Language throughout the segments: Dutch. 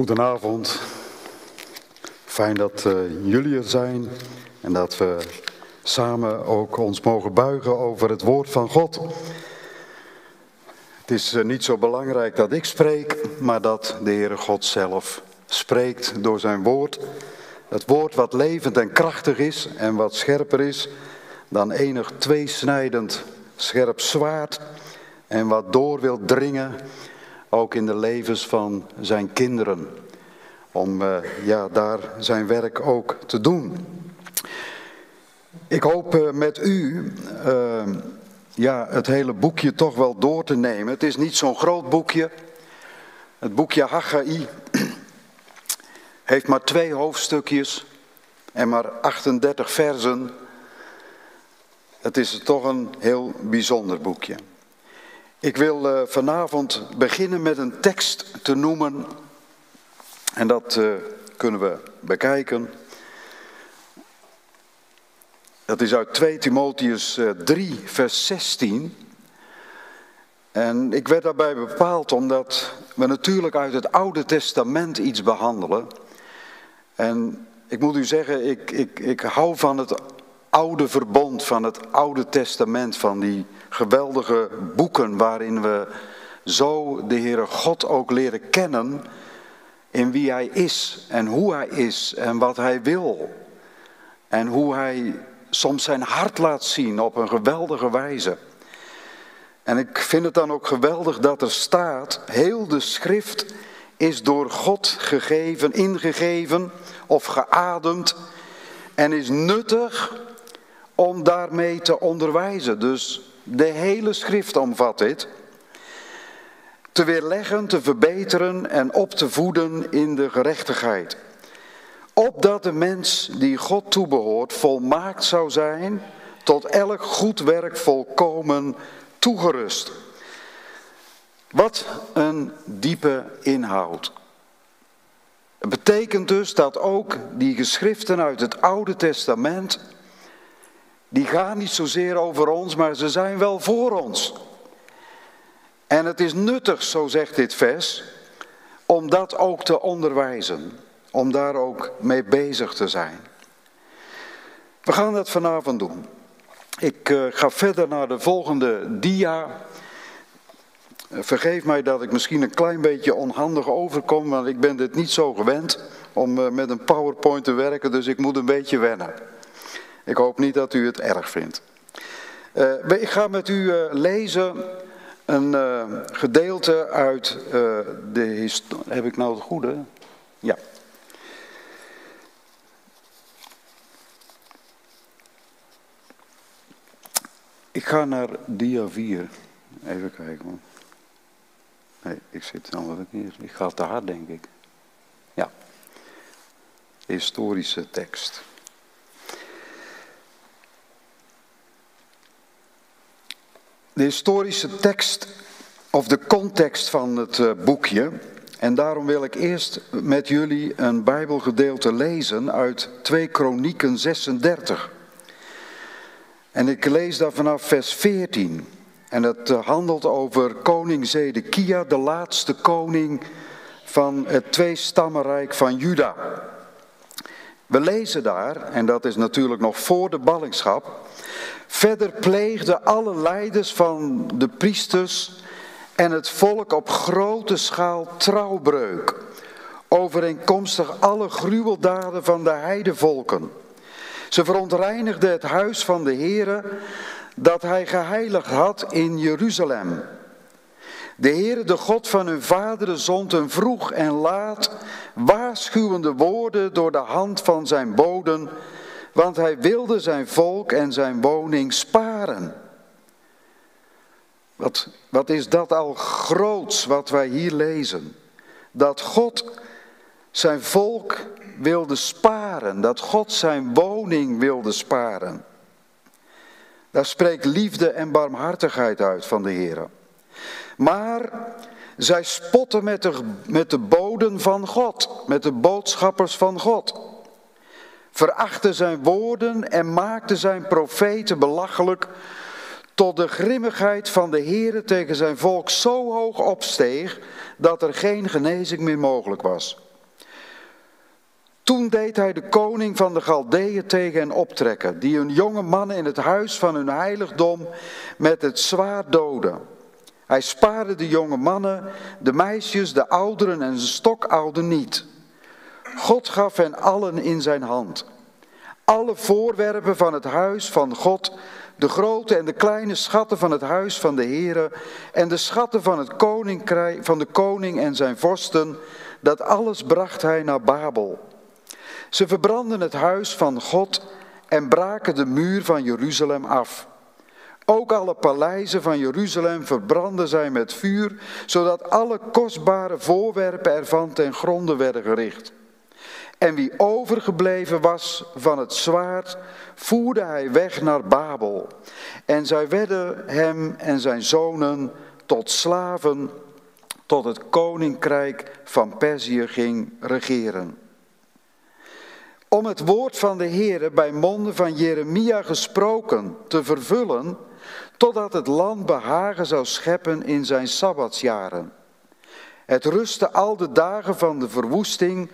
Goedenavond. Fijn dat uh, jullie er zijn en dat we samen ook ons mogen buigen over het woord van God. Het is uh, niet zo belangrijk dat ik spreek, maar dat de Heere God zelf spreekt door zijn woord. Het woord wat levend en krachtig is en wat scherper is dan enig tweesnijdend scherp zwaard en wat door wil dringen ook in de levens van zijn kinderen. Om uh, ja, daar zijn werk ook te doen. Ik hoop uh, met u uh, ja, het hele boekje toch wel door te nemen. Het is niet zo'n groot boekje. Het boekje Haggai heeft maar twee hoofdstukjes en maar 38 versen. Het is toch een heel bijzonder boekje. Ik wil uh, vanavond beginnen met een tekst te noemen. En dat uh, kunnen we bekijken. Dat is uit 2 Timotheus uh, 3, vers 16. En ik werd daarbij bepaald omdat we natuurlijk uit het Oude Testament iets behandelen. En ik moet u zeggen, ik, ik, ik hou van het oude verbond, van het Oude Testament, van die geweldige boeken waarin we zo de Heere God ook leren kennen in wie Hij is en hoe Hij is en wat Hij wil. En hoe Hij soms zijn hart laat zien op een geweldige wijze. En ik vind het dan ook geweldig dat er staat, heel de schrift is door God gegeven, ingegeven of geademd en is nuttig om daarmee te onderwijzen. Dus de hele schrift omvat dit. Te weerleggen, te verbeteren en op te voeden in de gerechtigheid. Opdat de mens die God toebehoort volmaakt zou zijn, tot elk goed werk volkomen toegerust. Wat een diepe inhoud. Het betekent dus dat ook die geschriften uit het Oude Testament die gaan niet zozeer over ons, maar ze zijn wel voor ons. En het is nuttig, zo zegt dit vers, om dat ook te onderwijzen. Om daar ook mee bezig te zijn. We gaan dat vanavond doen. Ik uh, ga verder naar de volgende dia. Vergeef mij dat ik misschien een klein beetje onhandig overkom, want ik ben dit niet zo gewend om uh, met een PowerPoint te werken, dus ik moet een beetje wennen. Ik hoop niet dat u het erg vindt. Uh, ik ga met u uh, lezen een uh, gedeelte uit de historie. Heb ik nou het goede? Ja. Ik ga naar dia 4. Even kijken. Nee, ik zit dan wat niet. Ik ga te hard, denk ik. Ja. Historische tekst. De historische tekst of de context van het uh, boekje. En daarom wil ik eerst met jullie een Bijbelgedeelte lezen uit 2 Kronieken 36. En ik lees daar vanaf vers 14. En het uh, handelt over koning Zedekia, de laatste koning van het tweestammenrijk van Juda. We lezen daar, en dat is natuurlijk nog voor de ballingschap, Verder pleegden alle leiders van de priesters en het volk op grote schaal trouwbreuk, overeenkomstig alle gruweldaden van de heidevolken. Ze verontreinigden het huis van de Heere dat hij geheiligd had in Jeruzalem. De Heere, de God van hun vaderen, zond een vroeg en laat waarschuwende woorden door de hand van zijn boden want hij wilde zijn volk en zijn woning sparen. Wat, wat is dat al groots wat wij hier lezen? Dat God zijn volk wilde sparen, dat God zijn woning wilde sparen. Daar spreekt liefde en barmhartigheid uit van de Heer. Maar zij spotten met de, met de boden van God, met de boodschappers van God verachtte zijn woorden en maakte zijn profeten belachelijk, tot de grimmigheid van de Heere tegen zijn volk zo hoog opsteeg dat er geen genezing meer mogelijk was. Toen deed hij de koning van de Galdeeën tegen hen optrekken, die hun jonge mannen in het huis van hun heiligdom met het zwaard doden. Hij spaarde de jonge mannen, de meisjes, de ouderen en de stokouden niet. God gaf hen allen in zijn hand. Alle voorwerpen van het huis van God, de grote en de kleine schatten van het huis van de Heere en de schatten van, het koninkrijk, van de koning en zijn vorsten, dat alles bracht hij naar Babel. Ze verbrandden het huis van God en braken de muur van Jeruzalem af. Ook alle paleizen van Jeruzalem verbrandden zij met vuur, zodat alle kostbare voorwerpen ervan ten gronde werden gericht. En wie overgebleven was van het zwaard, voerde hij weg naar Babel. En zij werden hem en zijn zonen tot slaven, tot het koninkrijk van Perzië ging regeren. Om het woord van de Heere bij monden van Jeremia gesproken te vervullen, totdat het land behagen zou scheppen in zijn sabbatsjaren. Het rustte al de dagen van de verwoesting,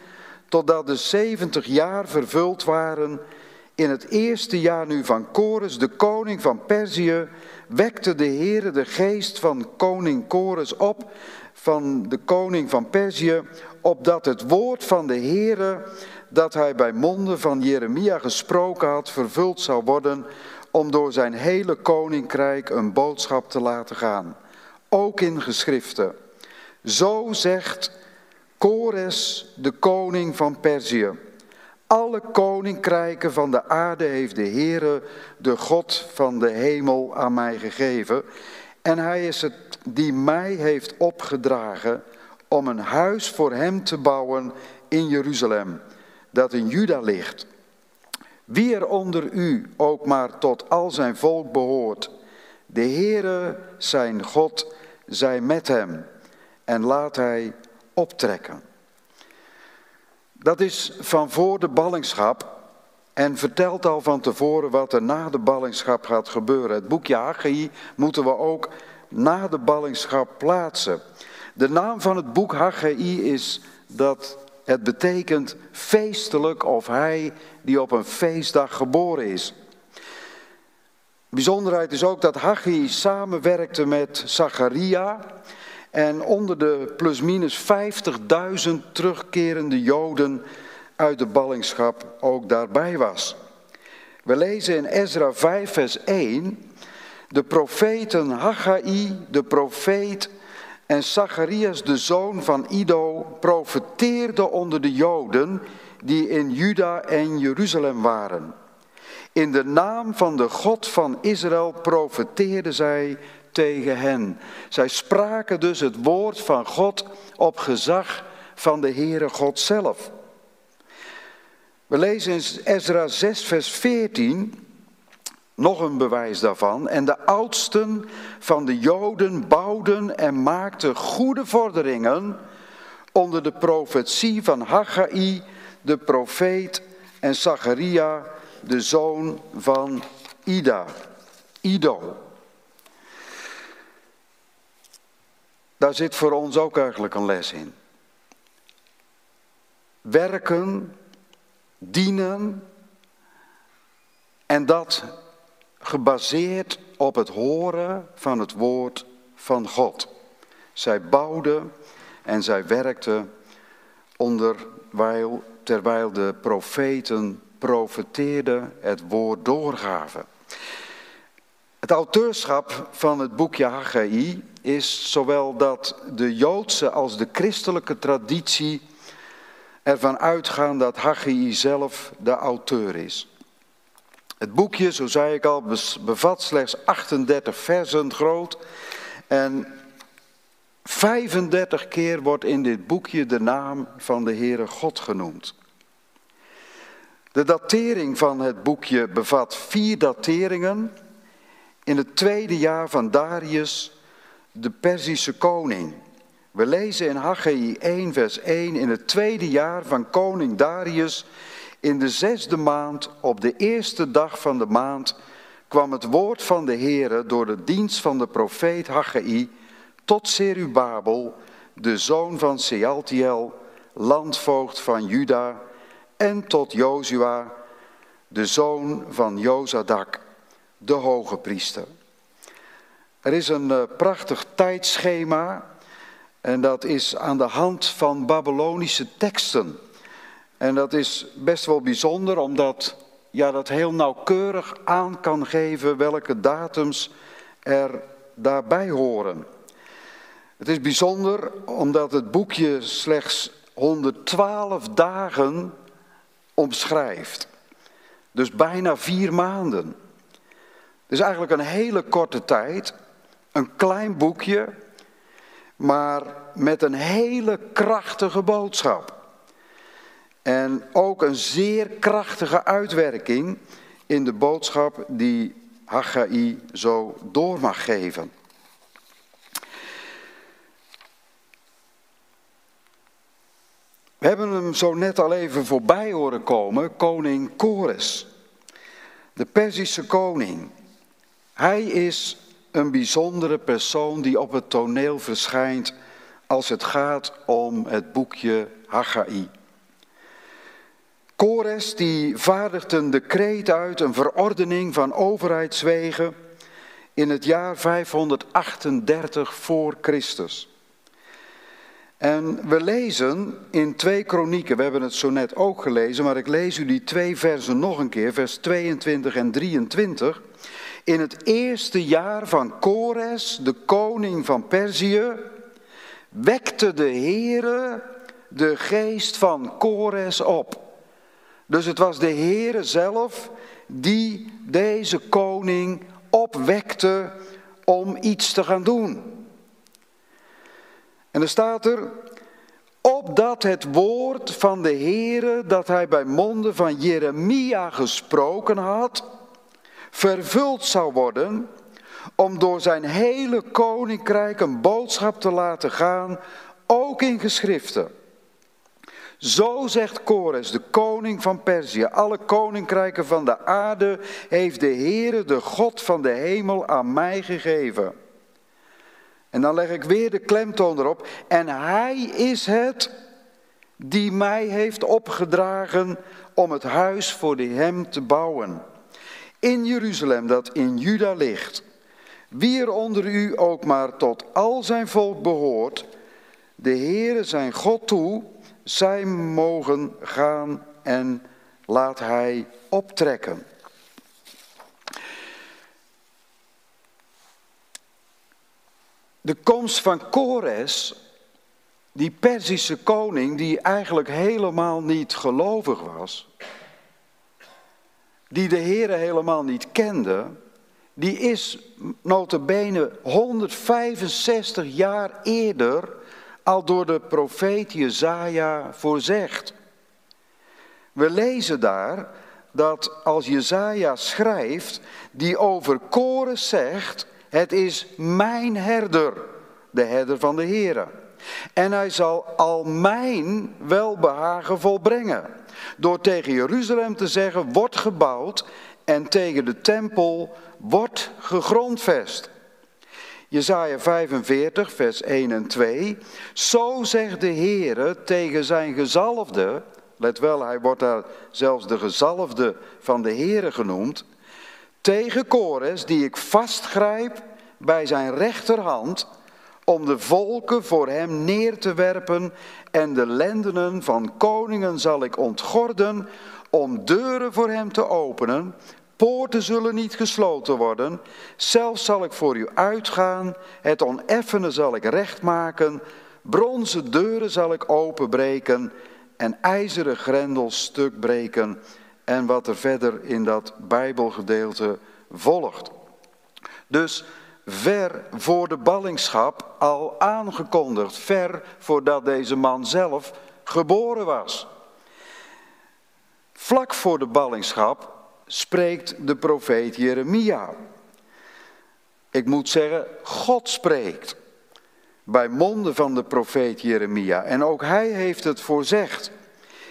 totdat de zeventig jaar vervuld waren. In het eerste jaar nu van Kores, de koning van Perzië, wekte de Heere de geest van koning Kores op, van de koning van Perzië, opdat het woord van de Heere, dat hij bij monden van Jeremia gesproken had, vervuld zou worden, om door zijn hele koninkrijk een boodschap te laten gaan. Ook in geschriften. Zo zegt Kores, de koning van Perzië. Alle koninkrijken van de aarde heeft de Heere, de God van de hemel, aan mij gegeven. En hij is het die mij heeft opgedragen om een huis voor hem te bouwen in Jeruzalem, dat in Juda ligt. Wie er onder u ook maar tot al zijn volk behoort, de Heere, zijn God, zij met hem en laat hij optrekken. Dat is van voor de ballingschap en vertelt al van tevoren wat er na de ballingschap gaat gebeuren. Het boekje Haggai moeten we ook na de ballingschap plaatsen. De naam van het boek Haggai is dat het betekent feestelijk of hij die op een feestdag geboren is. Bijzonderheid is ook dat Haggai samenwerkte met Zacharia en onder de plusminus 50.000 terugkerende Joden uit de ballingschap ook daarbij was. We lezen in Ezra 5 vers 1, de profeten Haggai, de profeet en Zacharias, de zoon van Ido, profeteerde onder de Joden die in Juda en Jeruzalem waren. In de naam van de God van Israël profeteerden zij tegen hen. Zij spraken dus het woord van God op gezag van de Heere God zelf. We lezen in Ezra 6, vers 14 nog een bewijs daarvan. En de oudsten van de Joden bouwden en maakten goede vorderingen onder de profetie van Haggai, de profeet, en Zacharia, de zoon van Ida. Ido. Daar zit voor ons ook eigenlijk een les in. Werken, dienen en dat gebaseerd op het horen van het woord van God. Zij bouwden en zij werkten onderwijl, terwijl de profeten profeteerden, het woord doorgaven. Het auteurschap van het boekje Haggai is zowel dat de Joodse als de christelijke traditie ervan uitgaan dat Haggai zelf de auteur is. Het boekje, zo zei ik al, bevat slechts 38 versen groot. En 35 keer wordt in dit boekje de naam van de Heere God genoemd. De datering van het boekje bevat vier dateringen. In het tweede jaar van Darius, de Perzische koning. We lezen in Haggai 1, vers 1, in het tweede jaar van koning Darius in de zesde maand, op de eerste dag van de maand, kwam het woord van de Heere door de dienst van de profeet Haggai tot Serubabel, de zoon van Sealtiel, landvoogd van Juda, en tot Jozua, de zoon van Jozadak, de hoge priester. Er is een uh, prachtig tijdschema en dat is aan de hand van Babylonische teksten. En dat is best wel bijzonder omdat ja, dat heel nauwkeurig aan kan geven welke datums er daarbij horen. Het is bijzonder omdat het boekje slechts 112 dagen omschrijft. Dus bijna vier maanden. Dus eigenlijk een hele korte tijd, een klein boekje, maar met een hele krachtige boodschap. En ook een zeer krachtige uitwerking in de boodschap die Haggai zo door mag geven. We hebben hem zo net al even voorbij horen komen, koning Kores, de Perzische koning. Hij is een bijzondere persoon die op het toneel verschijnt als het gaat om het boekje Haggai. Kores die vaardigt een decreet uit, een verordening van overheidswegen in het jaar 538 voor Christus. En we lezen in twee kronieken, we hebben het zo net ook gelezen, maar ik lees u die twee versen nog een keer, vers 22 en 23. In het eerste jaar van Kores, de koning van Perzië, wekte de Heere de geest van Kores op. Dus het was de Heere zelf die deze koning opwekte om iets te gaan doen. En er staat er, opdat het woord van de Heere dat hij bij monden van Jeremia gesproken had, vervuld zou worden, om door zijn hele koninkrijk een boodschap te laten gaan, ook in geschriften. Zo zegt Kores, de koning van Perzië, alle koninkrijken van de aarde heeft de Heere, de God van de hemel, aan mij gegeven. En dan leg ik weer de klemtoon erop. En hij is het die mij heeft opgedragen om het huis voor de hem te bouwen. In Jeruzalem, dat in Juda ligt. Wie er onder u ook maar tot al zijn volk behoort, de Heere zijn God toe, zij mogen gaan en laat hij optrekken. De komst van Kores, die Perzische koning, die eigenlijk helemaal niet gelovig was, die de Heere helemaal niet kende, die is notabene 165 jaar eerder al door de profeet Jezaja voorzegd. We lezen daar dat als Jezaja schrijft, die over Kores zegt, het is mijn herder, de herder van de Heer. En hij zal al mijn welbehagen volbrengen. Door tegen Jeruzalem te zeggen, wordt gebouwd. En tegen de tempel, wordt gegrondvest. Jezaja 45, vers 1 en 2. Zo zegt de Heere tegen zijn gezalfde. Let wel, hij wordt daar zelfs de gezalfde van de Heere genoemd tegen Kores, die ik vastgrijp bij zijn rechterhand, om de volken voor hem neer te werpen en de lendenen van koningen zal ik ontgorden, om deuren voor hem te openen. Poorten zullen niet gesloten worden, zelfs zal ik voor u uitgaan, het oneffene zal ik recht maken, bronzen deuren zal ik openbreken en ijzeren grendels stuk breken en wat er verder in dat Bijbelgedeelte volgt. Dus ver voor de ballingschap al aangekondigd, ver voordat deze man zelf geboren was. Vlak voor de ballingschap spreekt de profeet Jeremia. Ik moet zeggen, God spreekt bij monden van de profeet Jeremia. En ook hij heeft het voorzegd.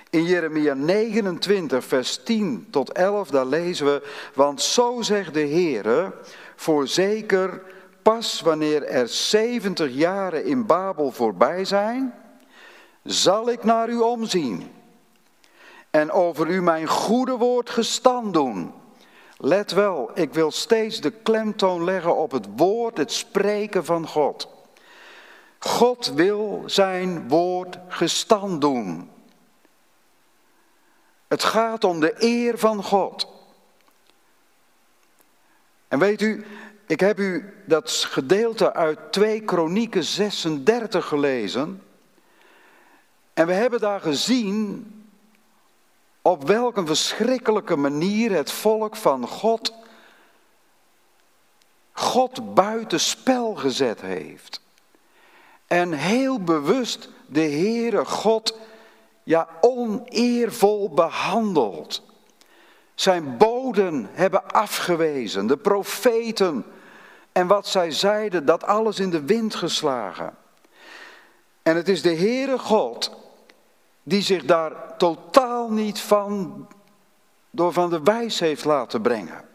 In Jeremia 29, vers 10 tot 11, daar lezen we, want zo zegt de Heere, voorzeker pas wanneer er 70 jaren in Babel voorbij zijn, zal ik naar u omzien en over u mijn goede woord gestand doen. Let wel, ik wil steeds de klemtoon leggen op het woord, het spreken van God. God wil zijn woord gestand doen. Het gaat om de eer van God. En weet u, ik heb u dat gedeelte uit 2 Kronieken 36 gelezen. En we hebben daar gezien op welke verschrikkelijke manier het volk van God God buiten spel gezet heeft. En heel bewust de Heere God ja oneervol behandeld. Zijn hebben afgewezen, de profeten en wat zij zeiden, dat alles in de wind geslagen. En het is de Heere God die zich daar totaal niet van door van de wijs heeft laten brengen.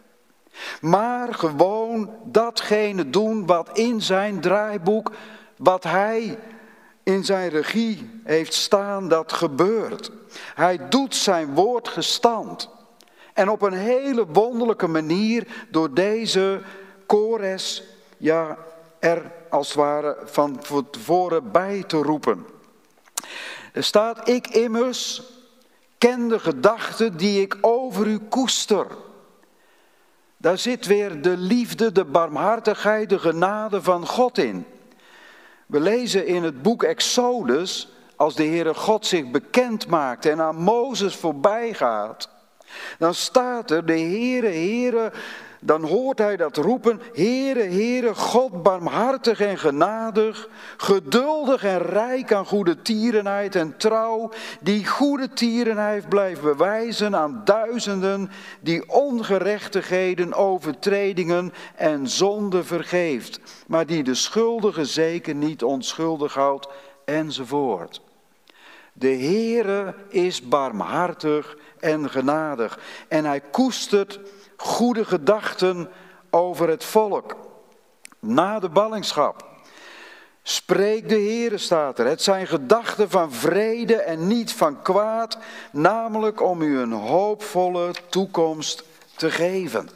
Maar gewoon datgene doen wat in zijn draaiboek, wat hij in zijn regie heeft staan, dat gebeurt. Hij doet zijn woord gestand. En op een hele wonderlijke manier door deze Kores, ja, er als het ware van tevoren bij te roepen. Er staat, ik immers ken de gedachten die ik over u koester. Daar zit weer de liefde, de barmhartigheid, de genade van God in. We lezen in het boek Exodus, als de Heere God zich bekend maakt en aan Mozes voorbij gaat, dan staat er, de Heere, Heere, dan hoort hij dat roepen, Heere, Heere, God barmhartig en genadig, geduldig en rijk aan goede tierenheid en trouw, die goede tierenheid blijft bewijzen aan duizenden, die ongerechtigheden, overtredingen en zonde vergeeft, maar die de schuldige zeker niet onschuldig houdt, enzovoort. De Heere is barmhartig en genadig en hij koestert goede gedachten over het volk. Na de ballingschap. Spreek de Heere, staat er. Het zijn gedachten van vrede en niet van kwaad, namelijk om u een hoopvolle toekomst te geven.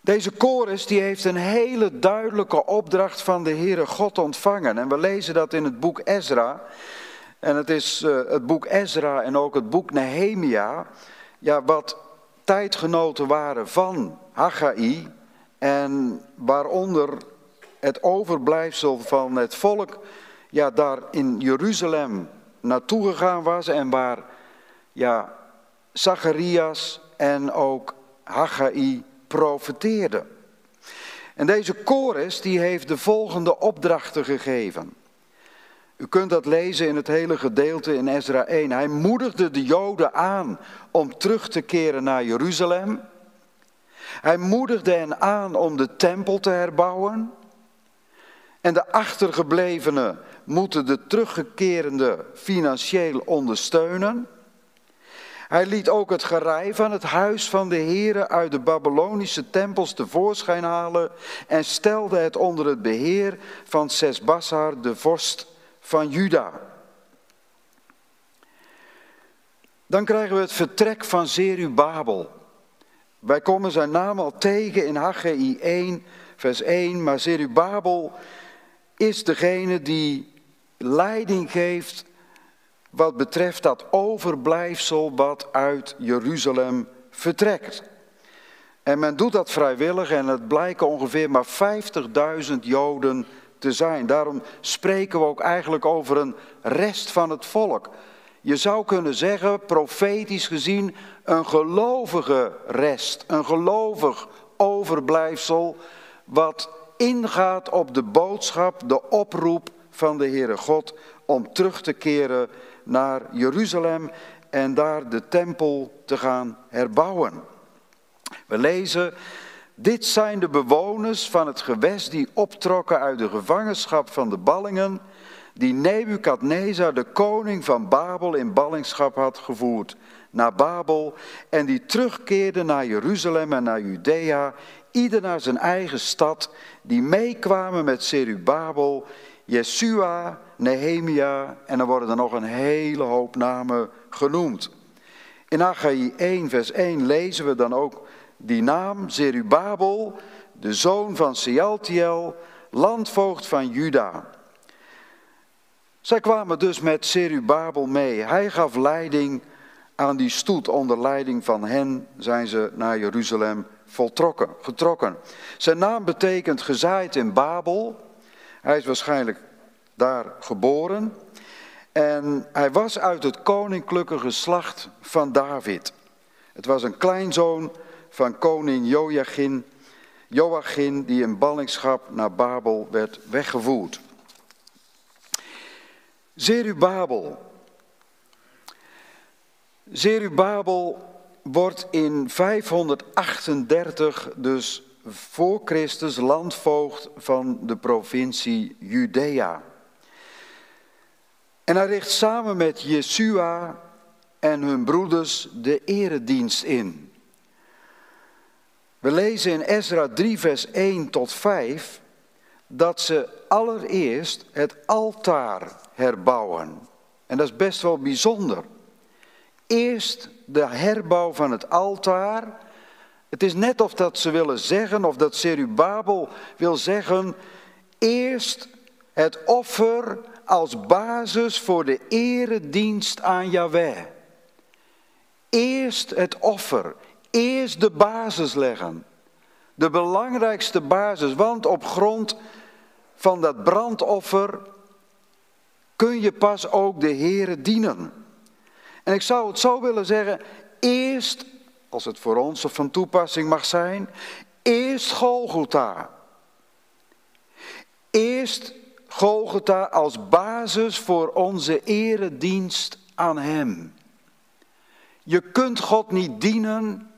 Deze chorus die heeft een hele duidelijke opdracht van de Heere God ontvangen. En we lezen dat in het boek Ezra. En het is uh, het boek Ezra en ook het boek Nehemia ja, wat tijdgenoten waren van Haggai en waaronder het overblijfsel van het volk ja, daar in Jeruzalem naartoe gegaan was en waar ja, Zacharias en ook Haggai profeteerden. En deze Kores die heeft de volgende opdrachten gegeven. U kunt dat lezen in het hele gedeelte in Ezra 1. Hij moedigde de Joden aan om terug te keren naar Jeruzalem. Hij moedigde hen aan om de tempel te herbouwen. En de achtergeblevenen moeten de teruggekerende financieel ondersteunen. Hij liet ook het gerei van het huis van de heren uit de Babylonische tempels tevoorschijn halen en stelde het onder het beheer van Sesbassar, de vorst van Juda. Dan krijgen we het vertrek van Zerubabel. Wij komen zijn naam al tegen in Haggai 1, vers 1. Maar Zerubabel is degene die leiding geeft wat betreft dat overblijfsel wat uit Jeruzalem vertrekt. En men doet dat vrijwillig en het blijken ongeveer maar 50.000 Joden te zijn. Daarom spreken we ook eigenlijk over een rest van het volk. Je zou kunnen zeggen, profetisch gezien, een gelovige rest, een gelovig overblijfsel, wat ingaat op de boodschap, de oproep van de Heere God om terug te keren naar Jeruzalem en daar de tempel te gaan herbouwen. We lezen dit zijn de bewoners van het gewest die optrokken uit de gevangenschap van de ballingen, die Nebukadnezar, de koning van Babel, in ballingschap had gevoerd naar Babel en die terugkeerde naar Jeruzalem en naar Judea, ieder naar zijn eigen stad, die meekwamen met Serubabel, Jesua, Nehemia en er worden er nog een hele hoop namen genoemd. In Haggai 1 vers 1 lezen we dan ook die naam Zerubabel, de zoon van Sealtiel, landvoogd van Juda. Zij kwamen dus met Serubabel mee. Hij gaf leiding aan die stoet. Onder leiding van hen zijn ze naar Jeruzalem voltrokken, getrokken. Zijn naam betekent gezaaid in Babel. Hij is waarschijnlijk daar geboren. En hij was uit het koninklijke geslacht van David. Het was een kleinzoon van koning Joachim, Joachim die in ballingschap naar Babel werd weggevoerd. Zerubabel. Zerubabel wordt in 538 dus voor Christus landvoogd van de provincie Judea. En hij richt samen met Jesua en hun broeders de eredienst in. We lezen in Ezra 3, vers 1 tot 5 dat ze allereerst het altaar herbouwen. En dat is best wel bijzonder. Eerst de herbouw van het altaar. Het is net of dat ze willen zeggen, of dat Serubabel wil zeggen, eerst het offer als basis voor de eredienst aan Yahweh. Eerst het offer, eerst de basis leggen. De belangrijkste basis, want op grond van dat brandoffer kun je pas ook de Here dienen. En ik zou het zo willen zeggen, eerst, als het voor ons of van toepassing mag zijn, eerst Golgotha. Eerst Golgotha als basis voor onze eredienst aan Hem. Je kunt God niet dienen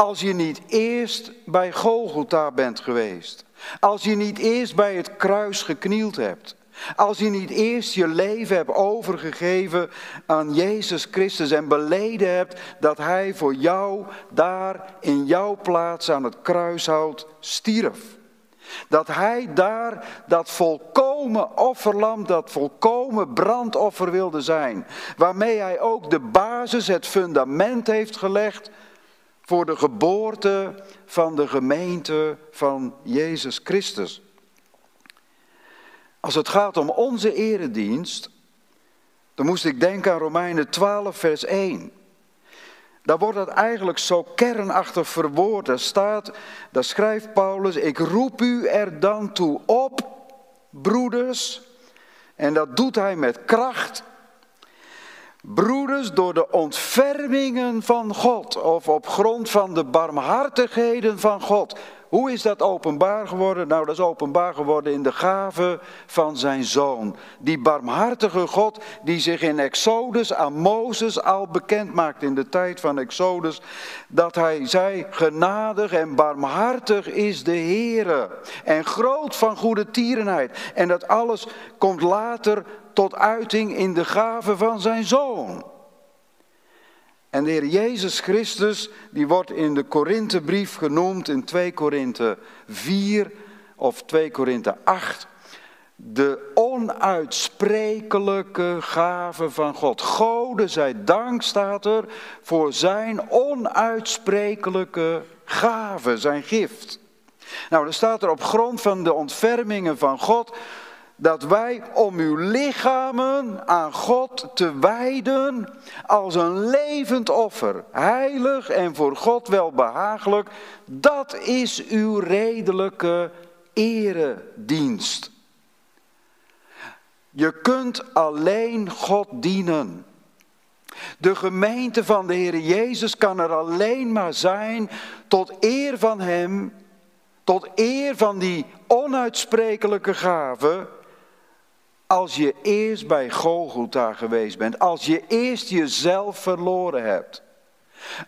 als je niet eerst bij Golgotha bent geweest. Als je niet eerst bij het kruis geknield hebt. Als je niet eerst je leven hebt overgegeven aan Jezus Christus en beleden hebt dat Hij voor jou daar in jouw plaats aan het kruishout stierf. Dat Hij daar dat volkomen offerlam, dat volkomen brandoffer wilde zijn. Waarmee Hij ook de basis, het fundament heeft gelegd voor de geboorte van de gemeente van Jezus Christus. Als het gaat om onze eredienst, dan moest ik denken aan Romeinen 12, vers 1. Daar wordt het eigenlijk zo kernachtig verwoord. Daar staat, daar schrijft Paulus, ik roep u er dan toe op, broeders. En dat doet hij met kracht. Broeders, door de ontfermingen van God, of op grond van de barmhartigheden van God. Hoe is dat openbaar geworden? Nou, dat is openbaar geworden in de gave van zijn zoon. Die barmhartige God die zich in Exodus aan Mozes al bekend maakt in de tijd van Exodus. Dat hij zei, genadig en barmhartig is de Heere. En groot van goede tierenheid. En dat alles komt later tot uiting in de gave van zijn zoon. En de Heer Jezus Christus, die wordt in de Korinthebrief genoemd in 2 Korinthe 4 of 2 Korinthe 8. De onuitsprekelijke gave van God. Gode zij dank staat er voor zijn onuitsprekelijke gave, zijn gift. Nou, dan staat er op grond van de ontfermingen van God dat wij om uw lichamen aan God te wijden als een levend offer, heilig en voor God welbehagelijk, dat is uw redelijke eredienst. Je kunt alleen God dienen. De gemeente van de Heer Jezus kan er alleen maar zijn tot eer van Hem, tot eer van die onuitsprekelijke gave als je eerst bij Golgotha geweest bent. Als je eerst jezelf verloren hebt.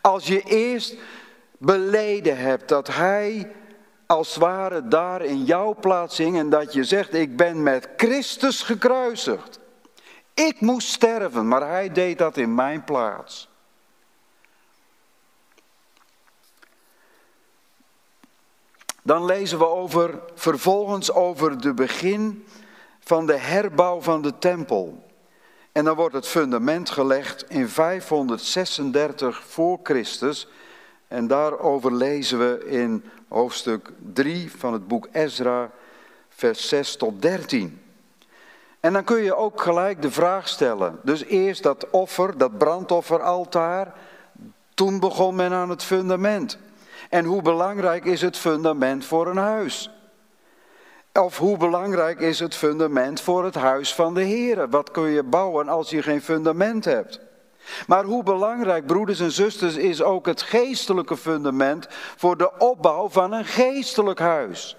Als je eerst beleden hebt dat Hij als het ware daar in jouw plaats hing en dat je zegt, ik ben met Christus gekruisigd. Ik moest sterven, maar hij deed dat in mijn plaats. Dan lezen we over, vervolgens over de begin van de herbouw van de tempel. En dan wordt het fundament gelegd in 536 voor Christus. En daarover lezen we in hoofdstuk 3 van het boek Ezra, vers 6 tot 13. En dan kun je ook gelijk de vraag stellen. Dus eerst dat offer, dat brandofferaltaar. Toen begon men aan het fundament. En hoe belangrijk is het fundament voor een huis? Of hoe belangrijk is het fundament voor het huis van de Heer? Wat kun je bouwen als je geen fundament hebt? Maar hoe belangrijk, broeders en zusters, is ook het geestelijke fundament voor de opbouw van een geestelijk huis?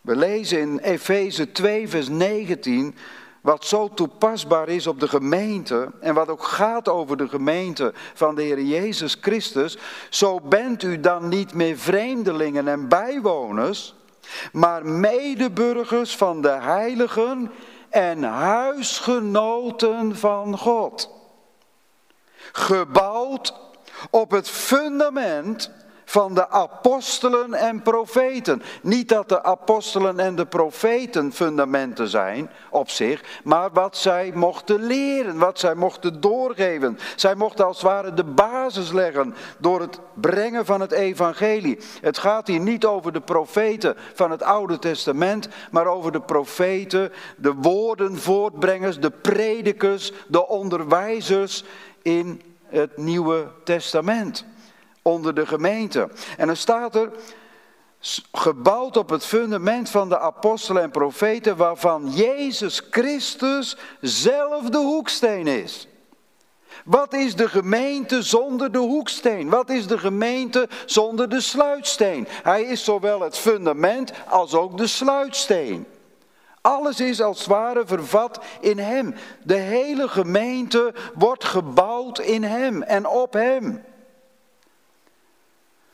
We lezen in Efeze 2, vers 19, wat zo toepasbaar is op de gemeente en wat ook gaat over de gemeente van de Heer Jezus Christus. Zo bent u dan niet meer vreemdelingen en bijwoners, maar medeburgers van de heiligen en huisgenoten van God. Gebouwd op het fundament van de apostelen en profeten. Niet dat de apostelen en de profeten fundamenten zijn op zich, maar wat zij mochten leren, wat zij mochten doorgeven. Zij mochten als het ware de basis leggen door het brengen van het evangelie. Het gaat hier niet over de profeten van het Oude Testament, maar over de profeten, de woordenvoortbrengers, de predikers, de onderwijzers in het Nieuwe Testament onder de gemeente. En dan staat er, gebouwd op het fundament van de apostelen en profeten, waarvan Jezus Christus zelf de hoeksteen is. Wat is de gemeente zonder de hoeksteen? Wat is de gemeente zonder de sluitsteen? Hij is zowel het fundament als ook de sluitsteen. Alles is als het ware vervat in Hem. De hele gemeente wordt gebouwd in Hem en op Hem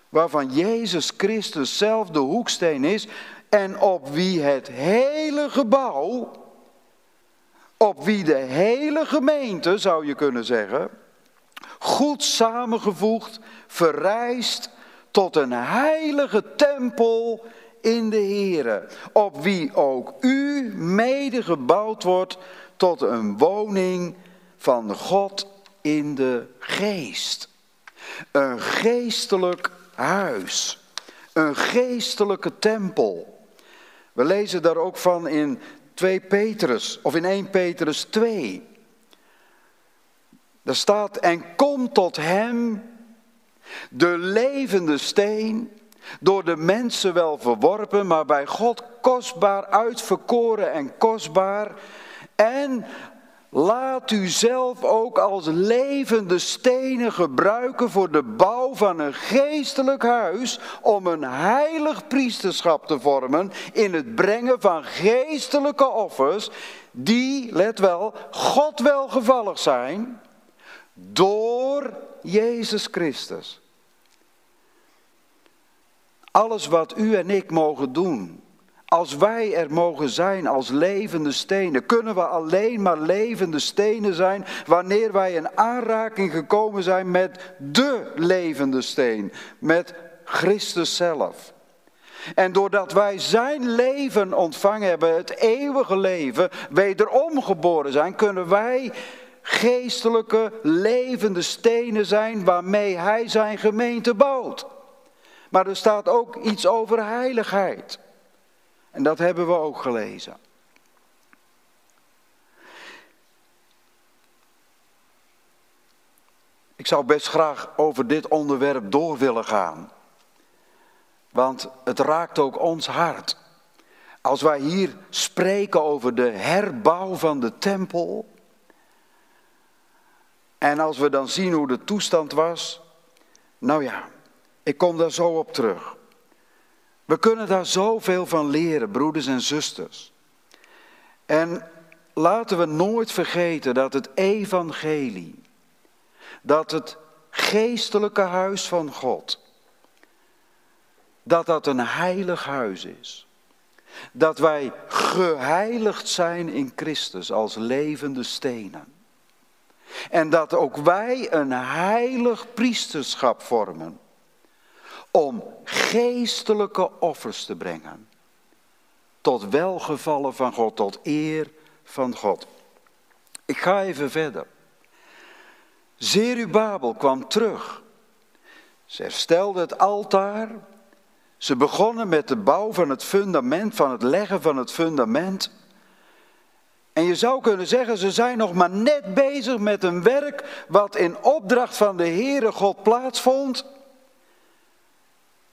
waarvan Jezus Christus zelf de hoeksteen is en op wie het hele gebouw, op wie de hele gemeente, zou je kunnen zeggen, goed samengevoegd, verrijst tot een heilige tempel in de Here, op wie ook u mede gebouwd wordt tot een woning van God in de geest. Een geestelijk huis. Een geestelijke tempel. We lezen daar ook van in 2 Petrus of in 1 Petrus 2. Daar staat, en kom tot hem, de levende steen, door de mensen wel verworpen, maar bij God kostbaar uitverkoren en kostbaar. En Laat u zelf ook als levende stenen gebruiken voor de bouw van een geestelijk huis om een heilig priesterschap te vormen in het brengen van geestelijke offers die, let wel, God welgevallig zijn door Jezus Christus. Alles wat u en ik mogen doen als wij er mogen zijn als levende stenen, kunnen we alleen maar levende stenen zijn wanneer wij in aanraking gekomen zijn met de levende steen, met Christus zelf. En doordat wij zijn leven ontvangen hebben, het eeuwige leven, wederom geboren zijn, kunnen wij geestelijke levende stenen zijn waarmee Hij zijn gemeente bouwt. Maar er staat ook iets over heiligheid. En dat hebben we ook gelezen. Ik zou best graag over dit onderwerp door willen gaan. Want het raakt ook ons hart. Als wij hier spreken over de herbouw van de tempel. En als we dan zien hoe de toestand was. Nou ja, ik kom daar zo op terug. We kunnen daar zoveel van leren, broeders en zusters. En laten we nooit vergeten dat het evangelie, dat het geestelijke huis van God, dat dat een heilig huis is. Dat wij geheiligd zijn in Christus als levende stenen. En dat ook wij een heilig priesterschap vormen om geestelijke offers te brengen. Tot welgevallen van God, tot eer van God. Ik ga even verder. Zerubabel kwam terug. Ze herstelde het altaar. Ze begonnen met de bouw van het fundament, van het leggen van het fundament. En je zou kunnen zeggen, ze zijn nog maar net bezig met een werk wat in opdracht van de Heere God plaatsvond.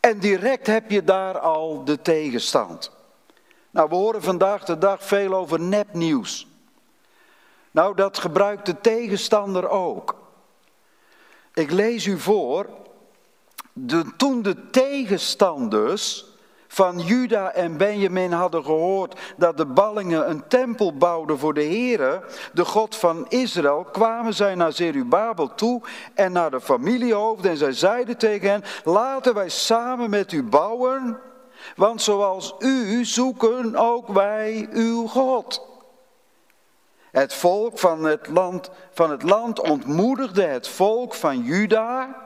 En direct heb je daar al de tegenstand. Nou, we horen vandaag de dag veel over nepnieuws. Nou, dat gebruikt de tegenstander ook. Ik lees u voor, de, toen de tegenstanders van Juda en Benjamin hadden gehoord dat de ballingen een tempel bouwden voor de Heere, de God van Israël, kwamen zij naar Zerubabel toe en naar de familiehoofden en zij zeiden tegen hen, laten wij samen met u bouwen, want zoals u zoeken ook wij uw God. Het volk van het land, van het land ontmoedigde het volk van Juda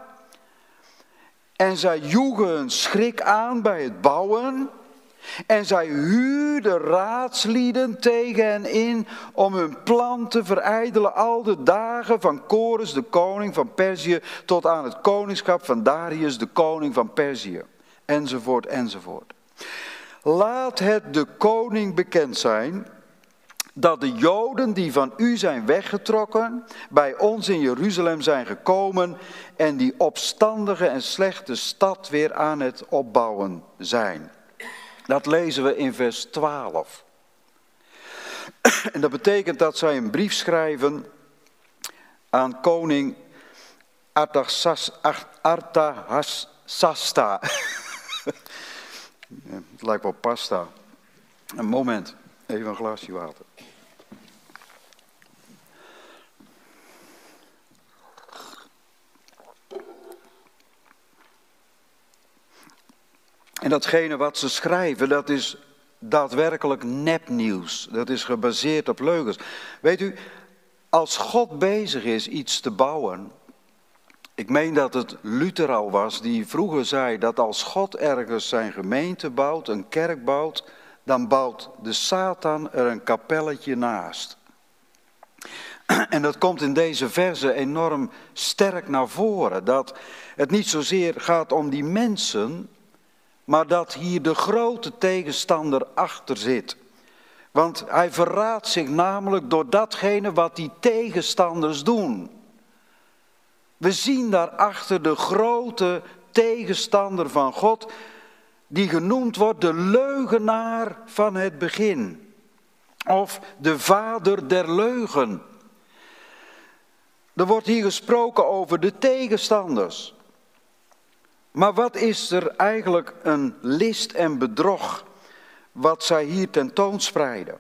en zij joegen hun schrik aan bij het bouwen. En zij huurden raadslieden tegen hen in om hun plan te verijdelen al de dagen van Kores, de koning van Perzië, tot aan het koningschap van Darius, de koning van Perzië. Enzovoort, enzovoort. Laat het de koning bekend zijn dat de Joden die van u zijn weggetrokken, bij ons in Jeruzalem zijn gekomen en die opstandige en slechte stad weer aan het opbouwen zijn. Dat lezen we in vers 12. En dat betekent dat zij een brief schrijven aan koning Artahasasta. Het lijkt wel pasta. Een moment, even een glaasje water. En datgene wat ze schrijven, dat is daadwerkelijk nepnieuws. Dat is gebaseerd op leugens. Weet u, als God bezig is iets te bouwen. Ik meen dat het Luther al was die vroeger zei dat als God ergens zijn gemeente bouwt, een kerk bouwt, dan bouwt de Satan er een kapelletje naast. En dat komt in deze verse enorm sterk naar voren. Dat het niet zozeer gaat om die mensen, maar dat hier de grote tegenstander achter zit. Want hij verraadt zich namelijk door datgene wat die tegenstanders doen. We zien daarachter de grote tegenstander van God, die genoemd wordt de leugenaar van het begin. Of de vader der leugen. Er wordt hier gesproken over de tegenstanders. Maar wat is er eigenlijk een list en bedrog wat zij hier tentoonspreiden?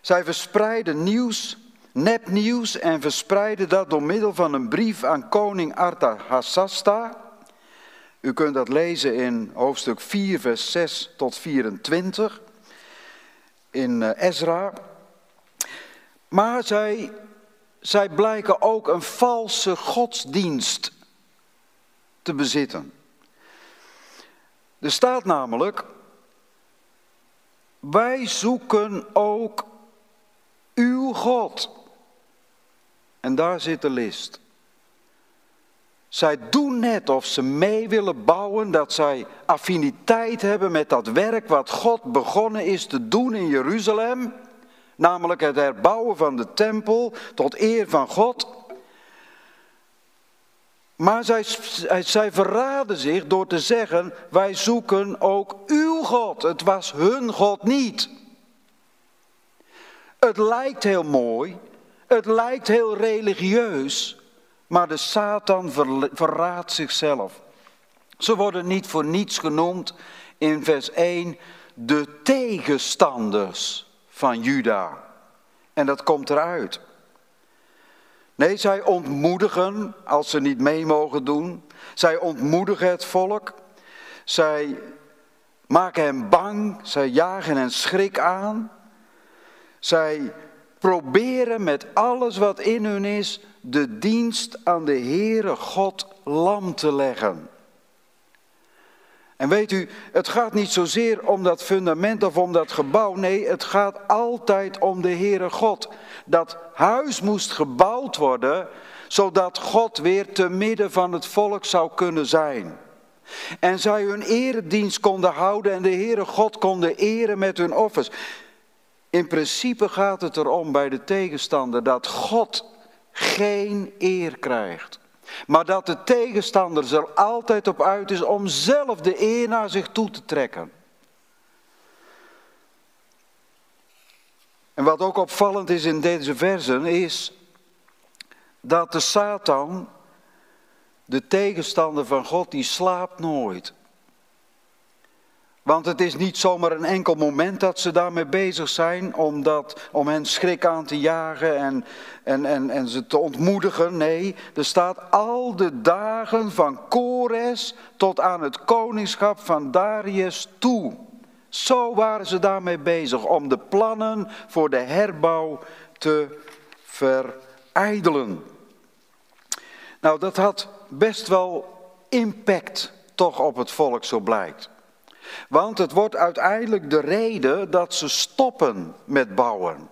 Zij verspreiden nieuws, nepnieuws en verspreiden dat door middel van een brief aan koning Artahasasta. U kunt dat lezen in hoofdstuk 4, vers 6 tot 24 in eh, Ezra. Maar zij, zij blijken ook een valse godsdienst te bezitten. Er staat namelijk, wij zoeken ook uw God. En daar zit de list. Zij doen net of ze mee willen bouwen, dat zij affiniteit hebben met dat werk wat God begonnen is te doen in Jeruzalem. Namelijk het herbouwen van de tempel tot eer van God. Maar zij, zij verraden zich door te zeggen, wij zoeken ook uw God. Het was hun God niet. Het lijkt heel mooi, het lijkt heel religieus, maar de Satan verraadt zichzelf. Ze worden niet voor niets genoemd in vers 1 de tegenstanders van Juda. En dat komt eruit. Nee, zij ontmoedigen als ze niet mee mogen doen. Zij ontmoedigen het volk. Zij maken hem bang, zij jagen hen schrik aan. Zij proberen met alles wat in hun is de dienst aan de Heere God lam te leggen. En weet u, het gaat niet zozeer om dat fundament of om dat gebouw. Nee, het gaat altijd om de Heere God. Dat huis moest gebouwd worden, zodat God weer te midden van het volk zou kunnen zijn. En zij hun eredienst konden houden en de Heere God konden eren met hun offers. In principe gaat het erom bij de tegenstander dat God geen eer krijgt. Maar dat de tegenstander er altijd op uit is om zelf de eer naar zich toe te trekken. En wat ook opvallend is in deze versen is dat de Satan, de tegenstander van God, die slaapt nooit. Want het is niet zomaar een enkel moment dat ze daarmee bezig zijn om, dat, om hen schrik aan te jagen en, en, en, en ze te ontmoedigen. Nee, er staat al de dagen van Kores tot aan het koningschap van Darius toe. Zo waren ze daarmee bezig om de plannen voor de herbouw te verijdelen. Nou, dat had best wel impact toch op het volk, zo blijkt. Want het wordt uiteindelijk de reden dat ze stoppen met bouwen.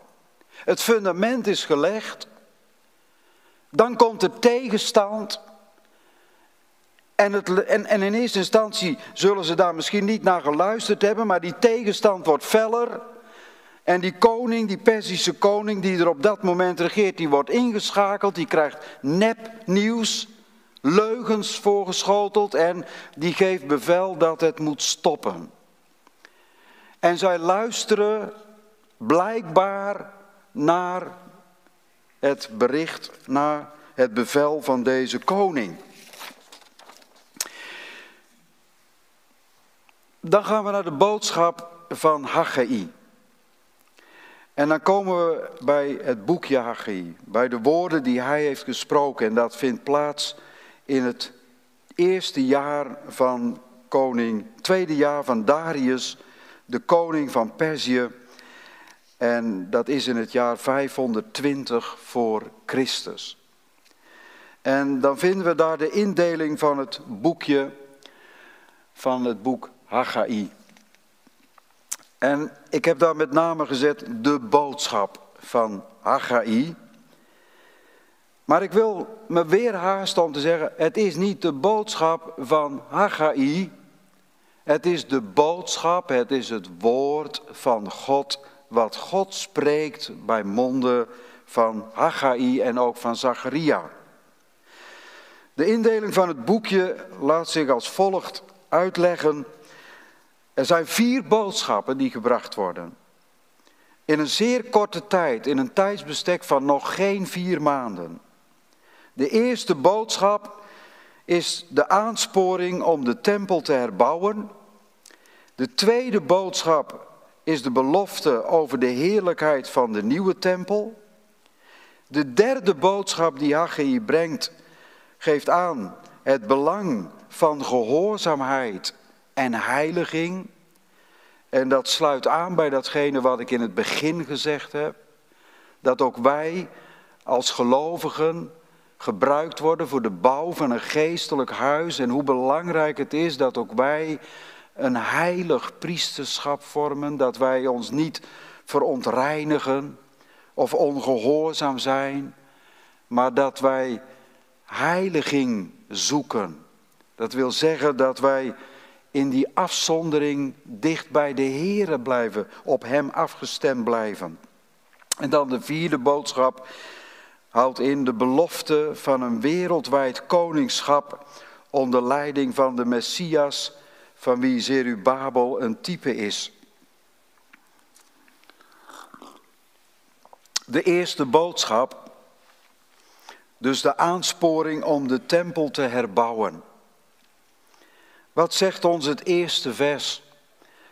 Het fundament is gelegd. Dan komt de tegenstand. En, het, en, in eerste instantie zullen ze daar misschien niet naar geluisterd hebben, maar die tegenstand wordt feller. En die koning, die Persische koning die er op dat moment regeert, die wordt ingeschakeld, die krijgt nepnieuws leugens voorgeschoteld en die geeft bevel dat het moet stoppen. En zij luisteren blijkbaar naar het bericht, naar het bevel van deze koning. Dan gaan we naar de boodschap van Haggai. En dan komen we bij het boekje Haggai, bij de woorden die hij heeft gesproken. En dat vindt plaats in het eerste jaar van koning, tweede jaar van Darius, de koning van Perzië. En dat is in het jaar 520 voor Christus. En dan vinden we daar de indeling van het boekje, van het boek Haggai. En ik heb daar met name gezet de boodschap van Haggai. Maar ik wil me weer haasten om te zeggen, het is niet de boodschap van Haggai. Het is de boodschap, het is het woord van God, wat God spreekt bij monden van Haggai en ook van Zacharia. De indeling van het boekje laat zich als volgt uitleggen. Er zijn vier boodschappen die gebracht worden. In een zeer korte tijd, in een tijdsbestek van nog geen vier maanden. De eerste boodschap is de aansporing om de tempel te herbouwen. De tweede boodschap is de belofte over de heerlijkheid van de nieuwe tempel. De derde boodschap die Haggai brengt, geeft aan het belang van gehoorzaamheid en heiliging. En dat sluit aan bij datgene wat ik in het begin gezegd heb. Dat ook wij als gelovigen gebruikt worden voor de bouw van een geestelijk huis. En hoe belangrijk het is dat ook wij een heilig priesterschap vormen. Dat wij ons niet verontreinigen of ongehoorzaam zijn. Maar dat wij heiliging zoeken. Dat wil zeggen dat wij in die afzondering dicht bij de Here blijven, op Hem afgestemd blijven. En dan de vierde boodschap houdt in de belofte van een wereldwijd koningschap onder leiding van de Messias, van wie Zerubabel een type is. De eerste boodschap, dus de aansporing om de tempel te herbouwen. Wat zegt ons het eerste vers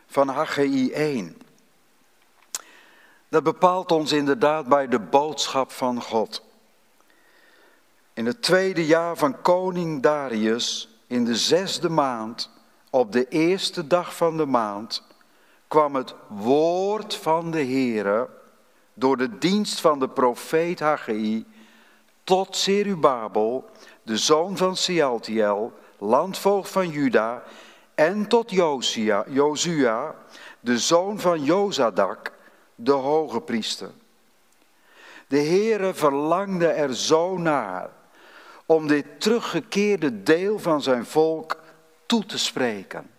van Haggai 1? Dat bepaalt ons inderdaad bij de boodschap van God. In het tweede jaar van koning Darius, in de zesde maand, op de eerste dag van de maand kwam het woord van de Heere door de dienst van de profeet Haggai tot Zerubabel, de zoon van Sealtiel, landvoogd van Juda, en tot Josia, Jozua, de zoon van Jozadak, de hoge priester. De Heere verlangde er zo naar om dit teruggekeerde deel van zijn volk toe te spreken.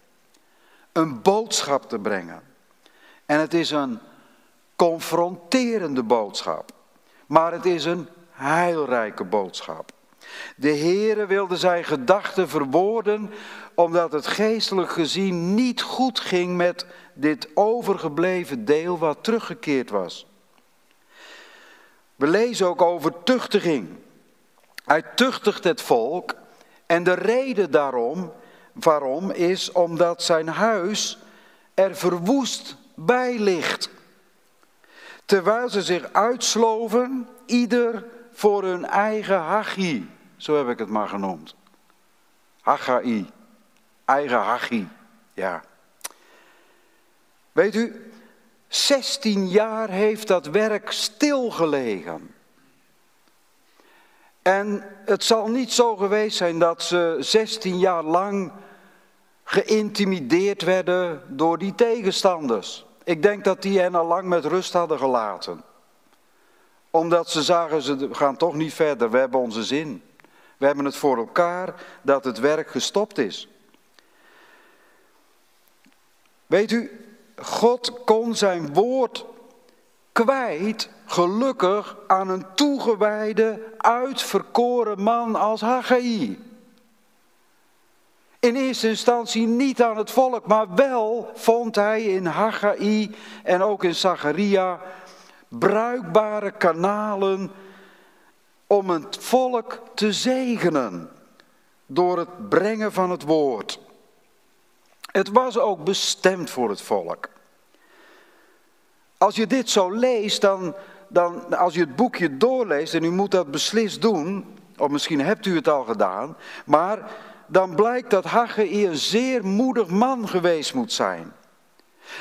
Een boodschap te brengen. En het is een confronterende boodschap. Maar het is een heilrijke boodschap. De Heere wilde zijn gedachten verwoorden omdat het geestelijk gezien niet goed ging met dit overgebleven deel wat teruggekeerd was. We lezen ook over tuchtiging. Hij tuchtigt het volk en de reden daarom, waarom is omdat zijn huis er verwoest bij ligt. Terwijl ze zich uitsloven, ieder voor hun eigen hachie. Zo heb ik het maar genoemd. Haggai. Eigen hachie. Ja. Weet u, 16 jaar heeft dat werk stilgelegen. En het zal niet zo geweest zijn dat ze 16 jaar lang geïntimideerd werden door die tegenstanders. Ik denk dat die hen al lang met rust hadden gelaten. Omdat ze zagen, ze gaan toch niet verder, we hebben onze zin. We hebben het voor elkaar dat het werk gestopt is. Weet u, God kon zijn woord kwijt, gelukkig, aan een toegewijde, uitverkoren man als Haggai. In eerste instantie niet aan het volk, maar wel vond hij in Haggai en ook in Zacharia bruikbare kanalen om het volk te zegenen door het brengen van het woord. Het was ook bestemd voor het volk. Als je dit zo leest, dan, dan als je het boekje doorleest, en u moet dat beslist doen, of misschien hebt u het al gedaan, maar dan blijkt dat Haggai een zeer moedig man geweest moet zijn.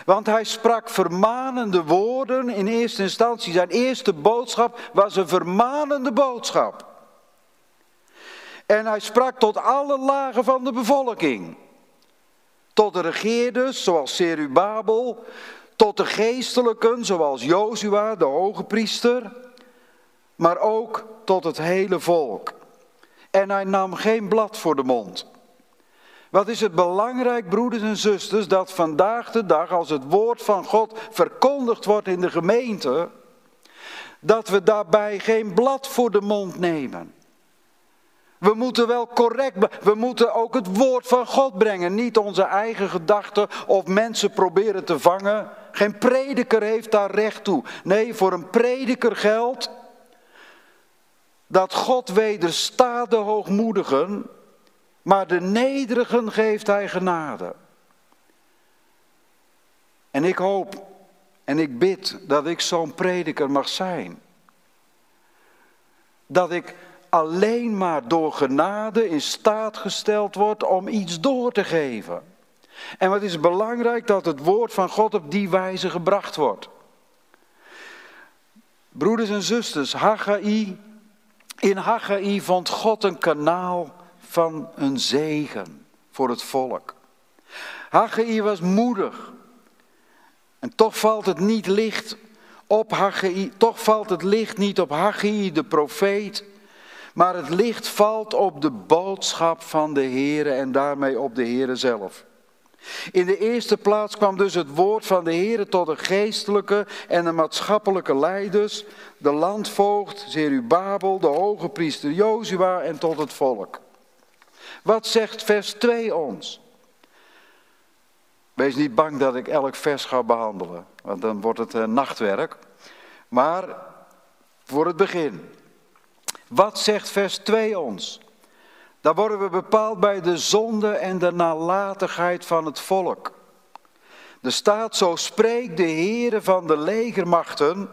Want hij sprak vermanende woorden in eerste instantie. Zijn eerste boodschap was een vermanende boodschap. En hij sprak tot alle lagen van de bevolking. Tot de regeerders, zoals Serubabel. Tot de geestelijken, zoals Jozua, de hoge priester. Maar ook tot het hele volk. En hij nam geen blad voor de mond. Wat is het belangrijk, broeders en zusters, dat vandaag de dag, als het woord van God verkondigd wordt in de gemeente, dat we daarbij geen blad voor de mond nemen. We moeten wel correct, we moeten ook het woord van God brengen, niet onze eigen gedachten of mensen proberen te vangen. Geen prediker heeft daar recht toe. Nee, voor een prediker geldt dat God wederstaat de hoogmoedigen maar de nederigen geeft hij genade. En ik hoop en ik bid dat ik zo'n prediker mag zijn. Dat ik alleen maar door genade in staat gesteld word om iets door te geven. En wat is belangrijk dat het woord van God op die wijze gebracht wordt. Broeders en zusters, Haggai, in Haggai vond God een kanaal van een zegen voor het volk. Haggai was moedig. En toch valt het niet licht op Haggai, toch valt het licht niet op Haggai de profeet, maar het licht valt op de boodschap van de Heere en daarmee op de Heere zelf. In de eerste plaats kwam dus het woord van de Heere tot de geestelijke en de maatschappelijke leiders, de landvoogd Zerubabel, de hoge priester Jozua en tot het volk. Wat zegt vers 2 ons? Wees niet bang dat ik elk vers ga behandelen, want dan wordt het een nachtwerk. Maar voor het begin. Wat zegt vers 2 ons? Daar worden we bepaald bij de zonde en de nalatigheid van het volk. Er staat, zo spreekt de Heere van de legermachten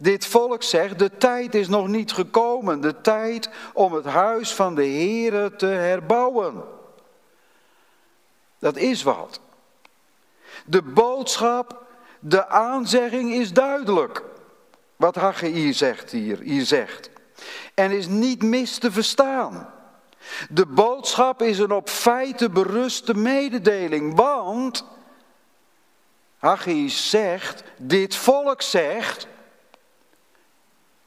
dit volk zegt, de tijd is nog niet gekomen, de tijd om het huis van de Here te herbouwen. Dat is wat. De boodschap, de aanzegging is duidelijk. Wat Haggai zegt hier, hier zegt. En is niet mis te verstaan. De boodschap is een op feiten beruste mededeling, want Haggai zegt, dit volk zegt,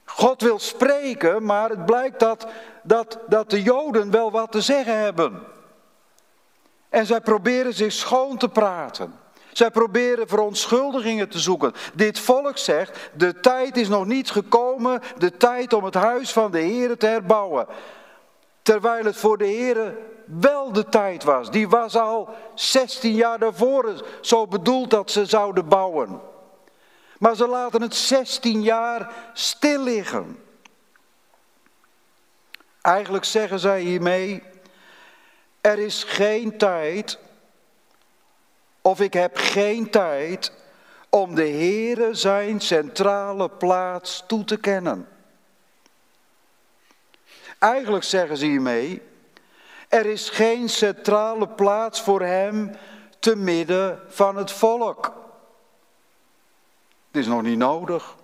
God wil spreken, maar het blijkt dat, dat, dat de Joden wel wat te zeggen hebben. En zij proberen zich schoon te praten. Zij proberen verontschuldigingen te zoeken. Dit volk zegt, de tijd is nog niet gekomen, de tijd om het huis van de Heer te herbouwen. Terwijl het voor de Heer wel de tijd was. Die was al 16 jaar daarvoor zo bedoeld dat ze zouden bouwen. Maar ze laten het 16 jaar stil liggen. Eigenlijk zeggen zij hiermee, er is geen tijd, of ik heb geen tijd om de Heere zijn centrale plaats toe te kennen. Eigenlijk zeggen ze hiermee, er is geen centrale plaats voor hem te midden van het volk. Het is nog niet nodig.